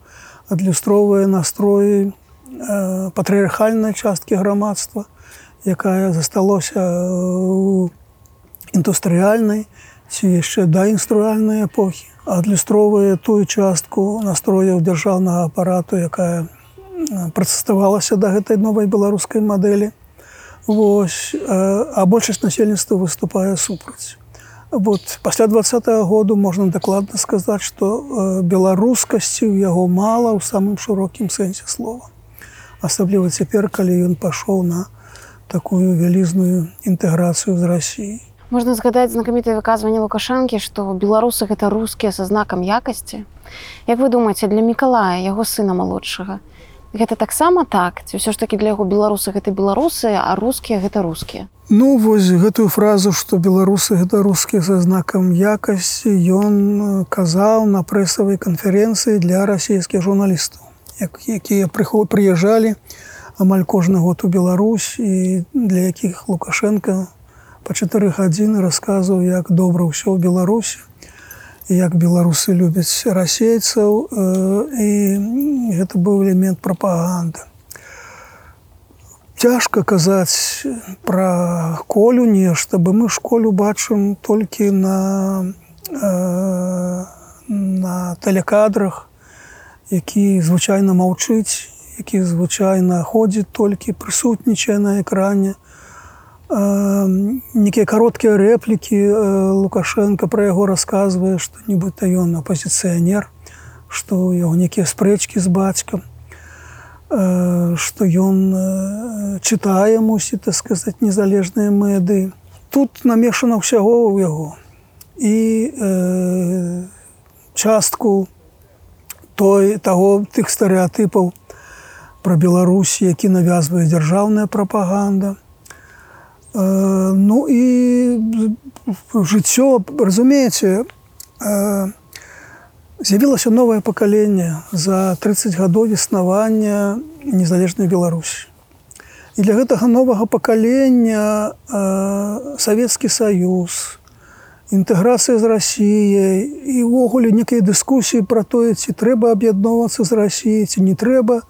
адлюстроўвае настроі патрыархальнай часткі грамадства, якая засталося у індустрыяльнай ці яшчэ да інструальнай эпохі. Адлюстроўвае тую частку настрояў дзяржаўнага апарату якая працаставалася да гэтай новай беларускай мадэлі. Вось а большасць насельніцтва выступае супраць вот пасля двадцатого году можна дакладна сказаць што беларускасці ў яго мала ў самым шырокім сэнсе слова асабліва цяпер калі ён пашоў на такую вялізную інтэграцыю з Росіі Можна згадаць знакамітае выказванне лукашэнкі, што беларусы гэта рускія са знакам якасці. Як вы думаеце, для Миколая яго сына малодшага. Гэта таксама так, ці ўсё ж такі для яго беларусы гэта беларусы, а рускія гэта рускія. Ну вось гэтую фразу, што беларусы гэта рускія са знакам якасці ён казаў на прэсавай канферэнцыі для расійскіх журналістаў, якія прыход прыязджалі амаль кожны год у Беларусь і для якіх Лукашенко, па чатыры гадзіны расказваў, як добра ўсё ў Беларусі, як беларусы любяць расейцаў і гэта быў элемент прапаганды. Цяжка казаць пра колю нешта, бо мы школю бачым толькі на, на тэлекадрах, які звычайна маўчыць, які звычайна ходзіць толькі прысутнічае на экране, некія кароткія рэплікі лукашенко пра яго расказвае што нібыта ён апозіцыянер што яго некія спрэчкі з бацькам што ён чытае мусіць так сказаць незалежныя мэды тут намешана ўсяго ў яго і э, частку той таго тых стэеатыпаў пра Беларусь, які навязвае дзяржаўная прапаганда. Ну і жыццё разумееце, з'явілася новае пакаленне за 30 гадоў існавання незалежнай Беларусі. І для гэтага новага пакалення Савецкі саюз, інтэграцыя з Расіяй і ўвогуле некія дыскусіі пра тое, ці трэба аб'ядноўвацца з Расіяй, ці не трэба.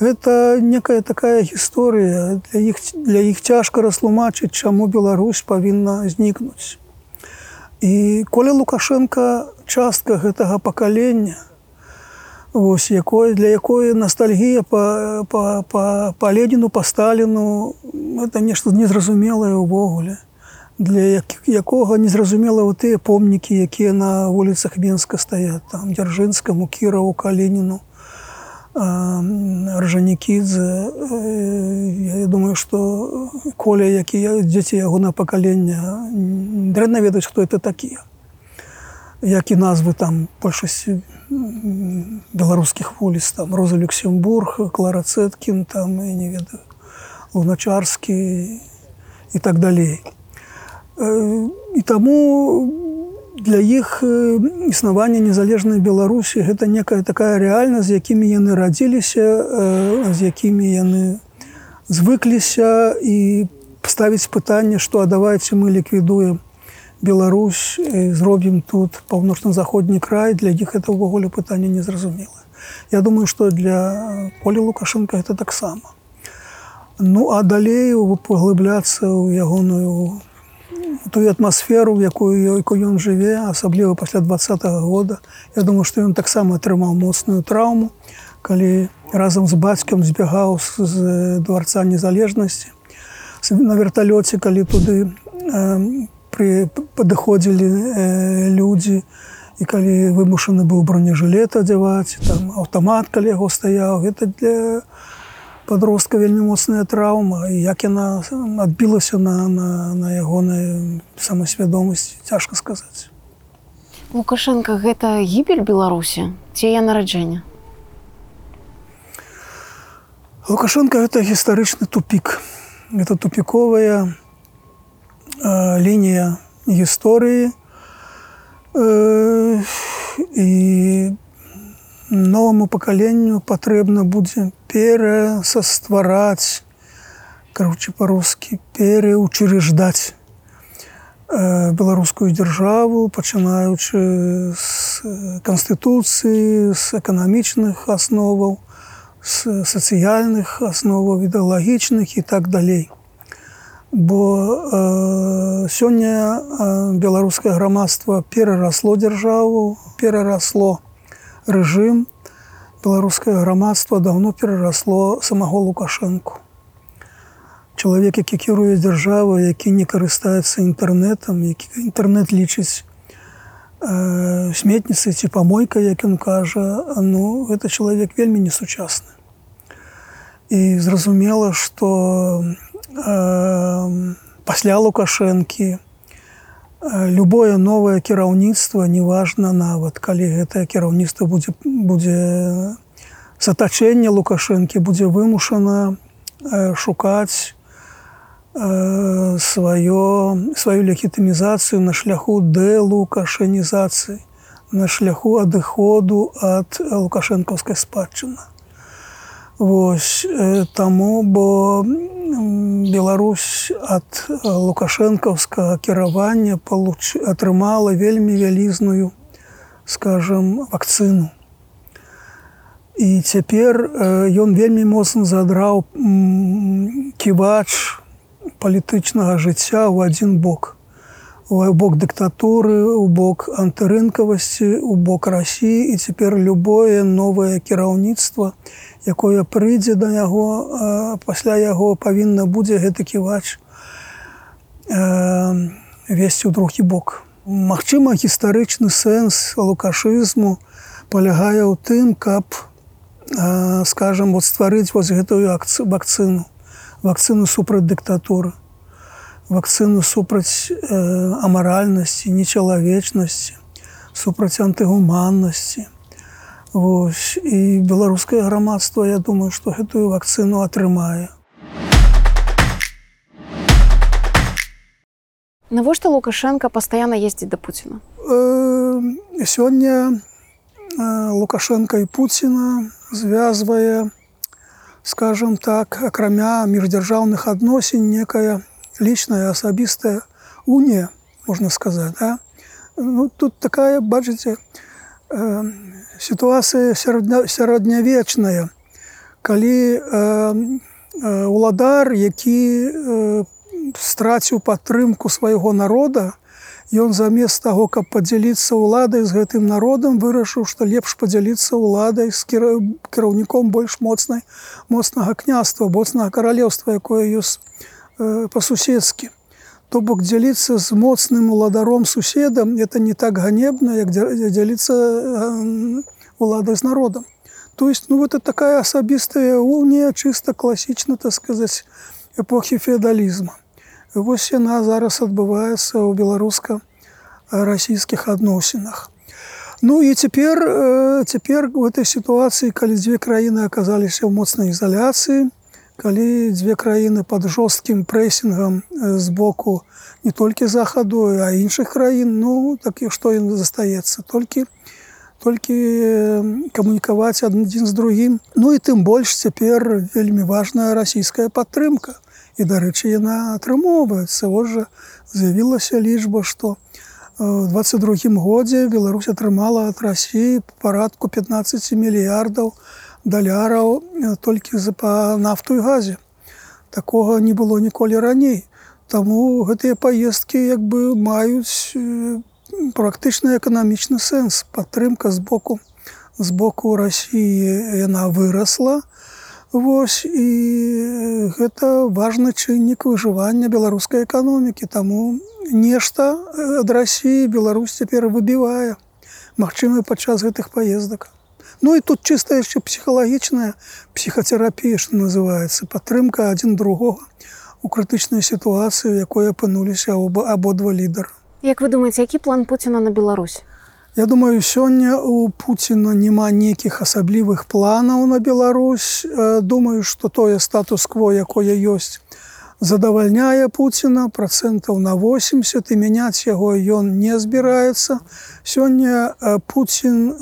Гэта некая такая гісторыя для іх, для іх цяжка растлумачыць, чаму Беларусь павінна знікнуць. І коля Лукашенко частка гэтага пакалення, Вось, якой, для якой ностальгія па, па, па, па Леніну, па Сталіну это нешта незразумелае ўвогуле. Для якога незразумела ў тыя помнікі, якія на вуліцах Менска стаят там дзяржынскаму кіраву калініну ржанікідзе я думаю што коля якія дзеці яго на пакалення дрэнна ведаць хто это такія. Як і назвы там большасці беларускіх вуліц там роза люксембург клара цэткін там і не ведаю луначарскі і так далей. І таму для іх існавання незалежнай беларусі гэта некая такая рэальнасць з якімі яны радзіліся з якімі яны звыкліся. І ставіць пытанне што а давайте мы ліквідуем Беларусь зробім тут паўночна-заходні край. Для іх это ўвогуле пытанне незразумела Я думаю што для полі лукашенко это таксама. Ну а далей паглыбляцца ў ягоную тую атмасферу якую якую ён жыве асабліва пасля двадцатого года. Я думаю што ён таксама атрымаў моцную траўму калі разам з бацькам збягаў з дворца незалежнасці на верталёце калі туды по пры падыходзілі э, людзі і калі вымушаны быў бронежилет адзяваць там аўтамат калі яго стаяў. Гэта для подростка вельмі моцная траўма як яна адбілася на, на, на ягонай самасвядомасці цяжка сказаць. Лукашенко гэта гібель беларусі ці я нараджэння лукашенко это гістарычны тупик это тупіковая лінія гісторыі. І новаму пакаленню патрэбна будзе перасаствараць кароче па-рускі переучреждаць беларускую дзяржаву пачынаючы з канстытуцыі з эканамічных асноваў з сацыяльных асноваў ідэалагічных і так далей. Бо э, сёння э, беларускае грамадства перарасло дзяржаву перарасло рэжым беларускае грамадства давно перарасло самого лукашэнку чалавек які кіруе дзяржаву які не карыстаецца інтэрнетам які інтэрнет лічыць э, сметніцы ці памойка як ён кажа ну гэта чалавек вельмі несучасны і зразумела что у пасля лукашэнкі любое новае кіраўніцтва неважна нават калі гэтае кіраўніцтва будзе будзе затачэнне лукашэнкі будзе вымушана шукаць сваё сваю легітымізацыю на шляху дэ лукашэнізацыі на шляху адыходу ад лукашэнкаўскай спадчына Вось таму бо Беларусь ад лукашэнкаўскага кіравання получ... атрымала вельмі вялізную скажем вакцыну. І цяпер ён вельмі моцна задраў ківач палітычнага жыцця ў адзін бок бок дыктатуры, у бок антырынкавасці, у бок рассіі і цяпер любое новае кіраўніцтва, якое прыйдзе да яго пасля яго павінна будзе гэты ківач весці ў другі бок. Магчыма, гістарычны сэнс лукашызму палягае ў тым, каб скажам вот стварыць вось гэтую вакцыну, вакцыну супраць дыктатуры вакцыну супраць э, амаральнасці, нечалавечнасці, супраць антыгуманнасці. Вось. і беларускае грамадства я думаю што гэтую вакцыну атрымае Навошта Лукашенко пастаянна ездзіць да Пуціна? Э, сёння лукашенко і Пуціна звязвае скажем так акрамя міждзяржаўных адносін некая лічная асабістая унія можна сказаць да? ну, тут такая бачыце э, сітуацыя сярэдня, сярэднявечная калі э, э, уладар які э, страціў падтрымку свайго народа ён замест таго каб падзяліцца ўладай з гэтым народам вырашыў што лепш падзяліцца ўладай з кіраўніком больш моцнай моцнага княства боцнага каралеўства якое ёсць па-суседскі то бок дзяліцца з моцным уладаром суседам это не так ганебна як дзяліцца уладай з народам то есть ну это такая асабістая унія чыста класічна так сказаць эпохі феадалізма Вось яна зараз адбываецца ў беларуска-расійскіх адносінах. Ну і цяпер цяпер у этой сітуацыі, калі дзве краіны аказаліся ў моцнай ізаляцыі, калі дзве краіны пад жорсткім прэсінгам з боку не толькі захаду, а іншых краін, ну так і што ён застаецца? Толькі, толькі камунікаваць адзін з другім. Ну і тым больш цяпер вельмі важная расійская падтрымка. І дарэчы яна атрымоўваецца. Жа з'явілася лічба што в 22 годзе Беларусь атрымала ад рассіі парадку 15 мільярдаў даляраў толькі за па нафту і газе. Такога не было ніколі раней. Таму гэтыя паездкі як бы маюць практычны эканамічны сэнс. Падтрымка з боку з боку рассіі яна вырасла. Вось і гэта важны чыннік выжывання беларускай эканомікі. Таму нешта ад рассіі Беларусь цяпер выбівае. Магчымы падчас гэтых паездак. Ну і тут чыста яшчэ псіхалагічная псіхацерапія, што называецца падтрымка адзін другога у крытычнай сітуацыі, якой апынуліся оба абодва лідары. Як вы думаеце, які план Пуціна на Беларусь? Я думаю, сёння у Пуціна няма нейкіх асаблівых планаў на Беларусь. Думаю, што тое статус-кво, якое ёсць, задавальняе Пуціна процентаў на 80 і мяняць яго ён не збіраецца. Сёння Пуін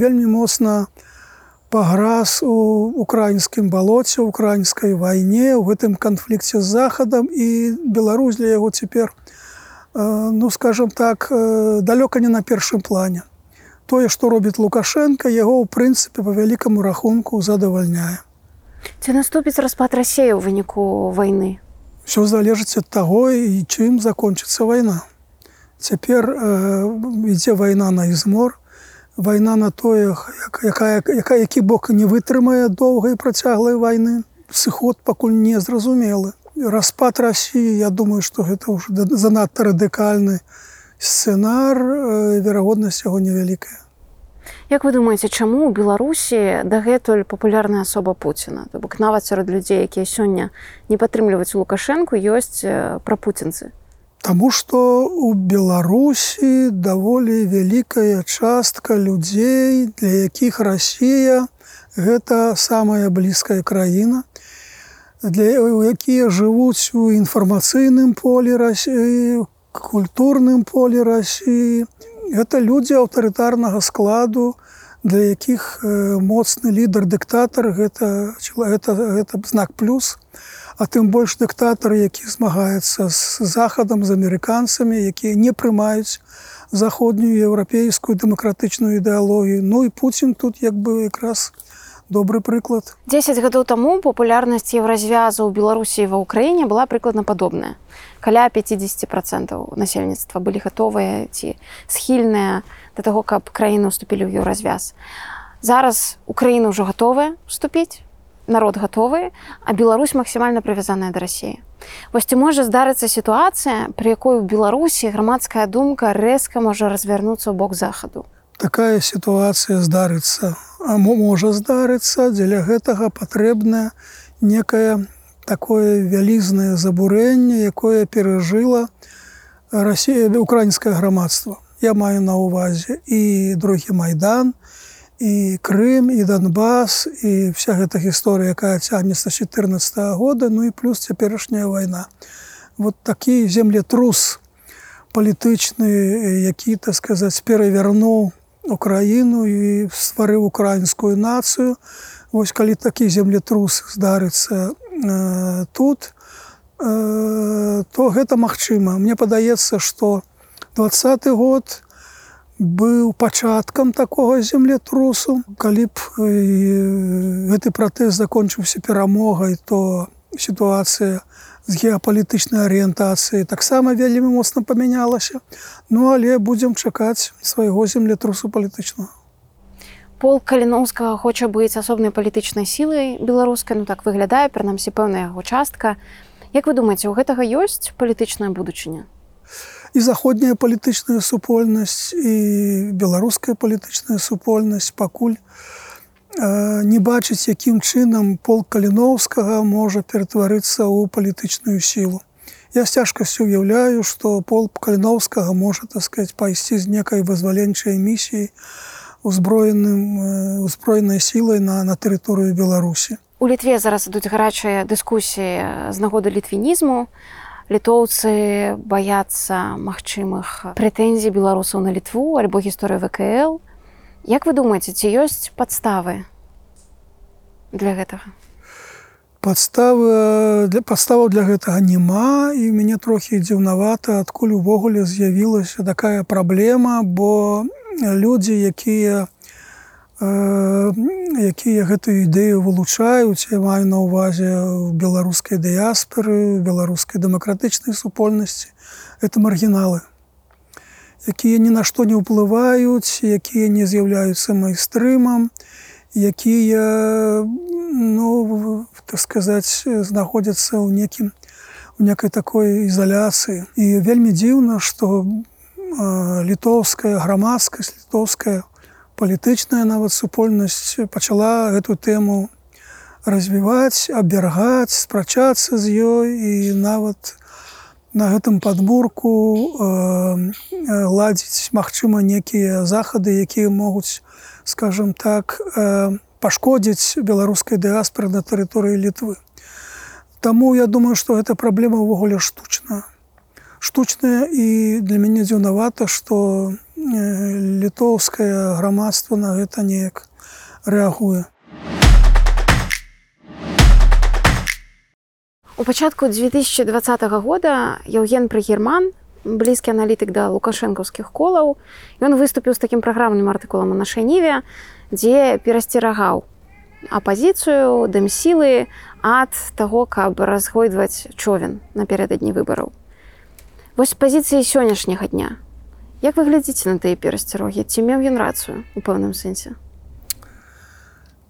вельмі моцна паграз у украінскім балоце, украінскай вайне, у гэтым канфлікце з захадам і Беларусь для яго цяпер, ну скажем так далёка не на першым плане. Тое што робіць лукашенко яго ў прынцыпе по вялікаму рахунку задавальняе. Ці наступіць распад рассея ў выніку войны все залежыць ад таго і чым закончыцца вайна. Цяпер э, ідзе вайна на ізмор вайна на тое якая якая які бок не вытрымае доўгай працяглай вайны. Сыход пакуль не зразумелы распад Росіі Я думаю што гэта ўжо занадта радыкальны сцэнар верагоднасць яго невялікая Як вы думаеце чаму у беларусі дагэтуль папулярная асоба Пуціна? То бок нават сярод людзей якія сёння не падтрымліваюць лукашэнку ёсць прапуцінцы? Таму што у беларусі даволі вялікая частка людзей для якіх Росія гэта самая блізкая краіна для якія жывуць у інфармацыйным полі рассіі культурным полі рассіі это людзі аўтарытарнага складу для якіх моцны лідар дыктатар гэта это, это знак плюс. А тым больш дыктатар які змагаецца з захадам з амерыканцамі якія не прымаюць заходнюю еўрапейскую дэмакратычную ідэалогію Ну і Пуін тут як бы якраз добры прыклад 10 гадоў таму папулярнасць еўразвязу ў беларусі ва ўкраіне была прыкладна падобная каля 50 процентаў насельніцтва былі гатовыя ці схільныя да таго каб краіны уступілі ў еўразвяз зараз украіна ўжо гатовая вступіць народ гатовы а Беларусь максімальна прывязаная да рассіі Вось ці можа здарыцца сітуацыя пры якой у беларусі грамадская думка рэзка можа развярнуцца ў бок захаду такая сітуацыя здарыцца можа здарыцца дзеля гэтага патрэбна некае такое вялізнае забурэнне якое перажыла Росія украінскае грамадства я маю на увазе і другі майдан і Крым і Донбас і вся гэта гісторыя, якая цягнецца 14 -го года, ну і плюс цяперашняя вайна. Вот такі землетрус палітычны, які так сказаць перавярнуў Украіну і стварыў украінскую нацыю. Вось калі такі землетрус здарыцца э, тут, э, то гэта магчыма. Мне падаецца, што двадцаты год, быў пачаткам такога землетрусу калі б гэты пратэз закончыўся перамогай то сітуацыя з геапалітычнай арыентацыі таксама вельмі моцна памянялася ну але будзем чакаць свайго землетрусу палітычнага пол каліноўскага хоча быць асобнай палітычнай сілай беларускай ну так выглядае прынамсі пэўная яго частка. Як вы думаеце у гэтага ёсць палітычная будучыня і заходняя палітычная супольнасць і беларуская палітычная супольнасць пакуль э, не бачыць якім чынам пол каліноўскага можа ператварыцца ў палітычную сілу. Я з цяжкасцю уяўляю што пол каліноўскага можа сказать пайсці з некай вызваленчай місіі узброеным узброенай сілай на на тэрыторыю беларусі. У літве зараз ідуць гарачыя дыскусіі з нагоды літвінізму. Літоўцы баяцца магчымых прэтэнзій беларусаў на літву альбо гісторыю вКл Як вы думаеце ці ёсць падставы для гэтага? Подставы для подставаў для гэтага няма і мяне трохі дзіўнавата адкуль увогуле з'явілася такая праблема бо людзі якія якія гэтую ідэю вылучаюць я маю на ўвазе беларускай дыяспоры беларускай дэмакратычнай супольнасці это маргіналы якія ні на што не ўплываюць якія не з'яўляюцца майстрымам якія ну так сказаць знаходзяцца ў некім у некай такой ізаляцыі і вельмі дзіўна што літоўская грамадскасць літоўская палітычная нават супольнасць пачала эту тэму развіваць, абергаць, спрачацца з ёй і нават на гэтым падборку э, ладзіць магчыма некія захады, якія могуць скажем так э, пашкодзіць беларускай дыаспоры на тэрыторыі літвы. Таму я думаю, што гэта праблема ўвогуле штучная штучная і для мяне дзіўнавата, што літоўскае грамадства на гэта неяк рэагуе. У пачатку 2020 года Яўген Прыгерман, блізкі аналітык да лукашэнкаўскіх колаў, ён выступіў з такім праграмным артыкулам у нашай ніве, дзе перасцерагаў апазіцыю, дэмсілы ад таго, каб разгойдваць човен напярэдадні выбараў. Вось пазіцыі сённяшняга дня. Як вы глядзіце на тыя перасцярогі, ці меў ён рацыю у пэўным сэнсе?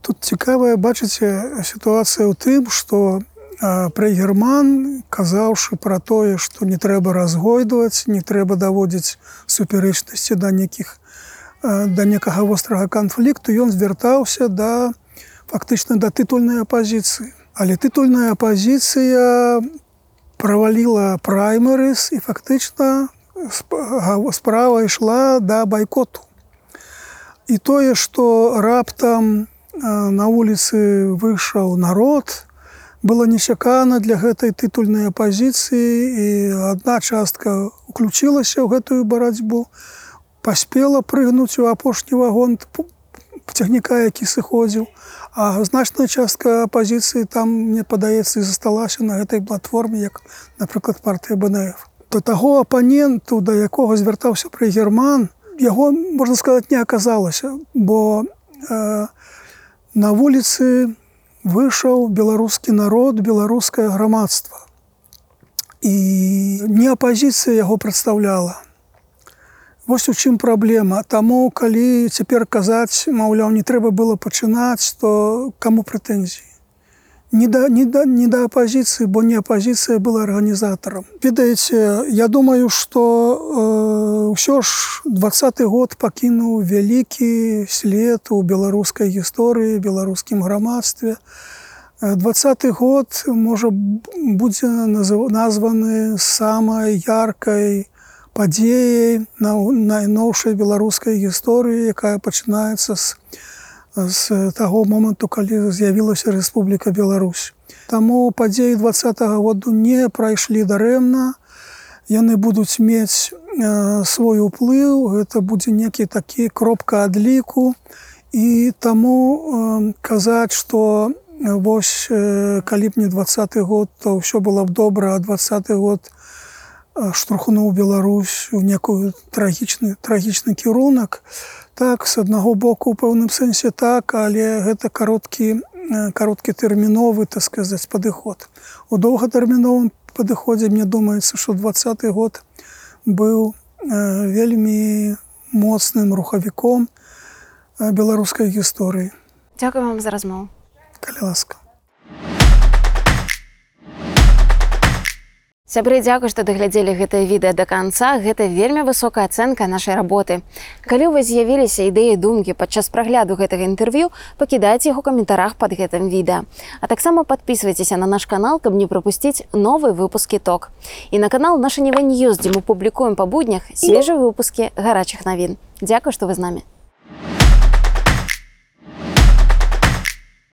Тут цікавая бачыце сітуацыя ў тым, што пры герман казаўшы пра тое, што не трэба разгойдваць, не трэба даводзіць супярэчнасці да нейкіх да некага вострага канфлікту, ён звяртаўся да фактычна да тытульнай апазіцыі. Але тытульная апазіцыя праваліла праймерыс і фактычна справа ішла да байкоту. І тое, што раптам на вуліцы выйшаў народ, было нечакана для гэтай тытульнай апазіцыі і адна частка уключілася ў гэтую барацьбу, паспела прыгнуць у апошні вагон цягніка, які сыходзіў, А значная частка апазіцыі там мне падаецца і засталася на гэтай платформе, як напрыклад партыя БНФ. То таго апаненту, да якога звяртаўся пры герман, яго можна сказаць не аказалася, бо э, на вуліцы выйшаў беларускі народ, беларускае грамадства. І не апазіцыя яго прадстаўляла. Вось у чым праблема. Таму калі цяпер казаць, маўляў, не трэба было пачынаць, то каму прэтэнзіі. Не да, не, да, не да апазіцыі, бо не апазіцыя была арганізатарам. Ведаеце, я думаю, што э, ўсё ж двадцаты год пакінуў вялікі след у беларускай гісторыі, беларускім грамадстве. Двадцаты год можа будзе названы самай яркай, падзеяй на найноўшай беларускай гісторыі, якая пачынаецца з з таго моманту, калі з'явілася Рэспубліка Беларусь. Таму падзеі два году не прайшлі дарэмна. Яны будуць мець э, свой уплыў, гэта будзе некі такі кропка адліку. І таму э, казаць, што вось э, калі б не двадцаты год, то ўсё было б добра, а двадцаты год штурхнуў Беларусь у некую трагічны трагічны кірунак. Так з аднаго боку у пэўным сэнсе так, але гэта кароткі кароткі тэрміновы так сказаць падыход. У доўгатэрміновым падыходзе мне думаецца, што двадцаты год быў вельмі моцным рухавіком беларускай гісторыі. Дзякую вам за размову. Калі ласка. Сябры дзякуй, што даглядзелі гэтае відэа да канца. Гэта вельмі высокая ацэнка нашай работы. Калі ў вас з'явіліся ідэі думкі падчас прагляду гэтага інтэрв'ю, пакідайце іх у каментарах пад гэтым відэа. А таксама падпісвайцеся на наш канал, каб не прапусціць новы выпускі ток. І на канал наша Нева Ньюз, дзе мы публікуем па буднях свежыя выпускі гарачых навін. Дзякуй, што вы з намі.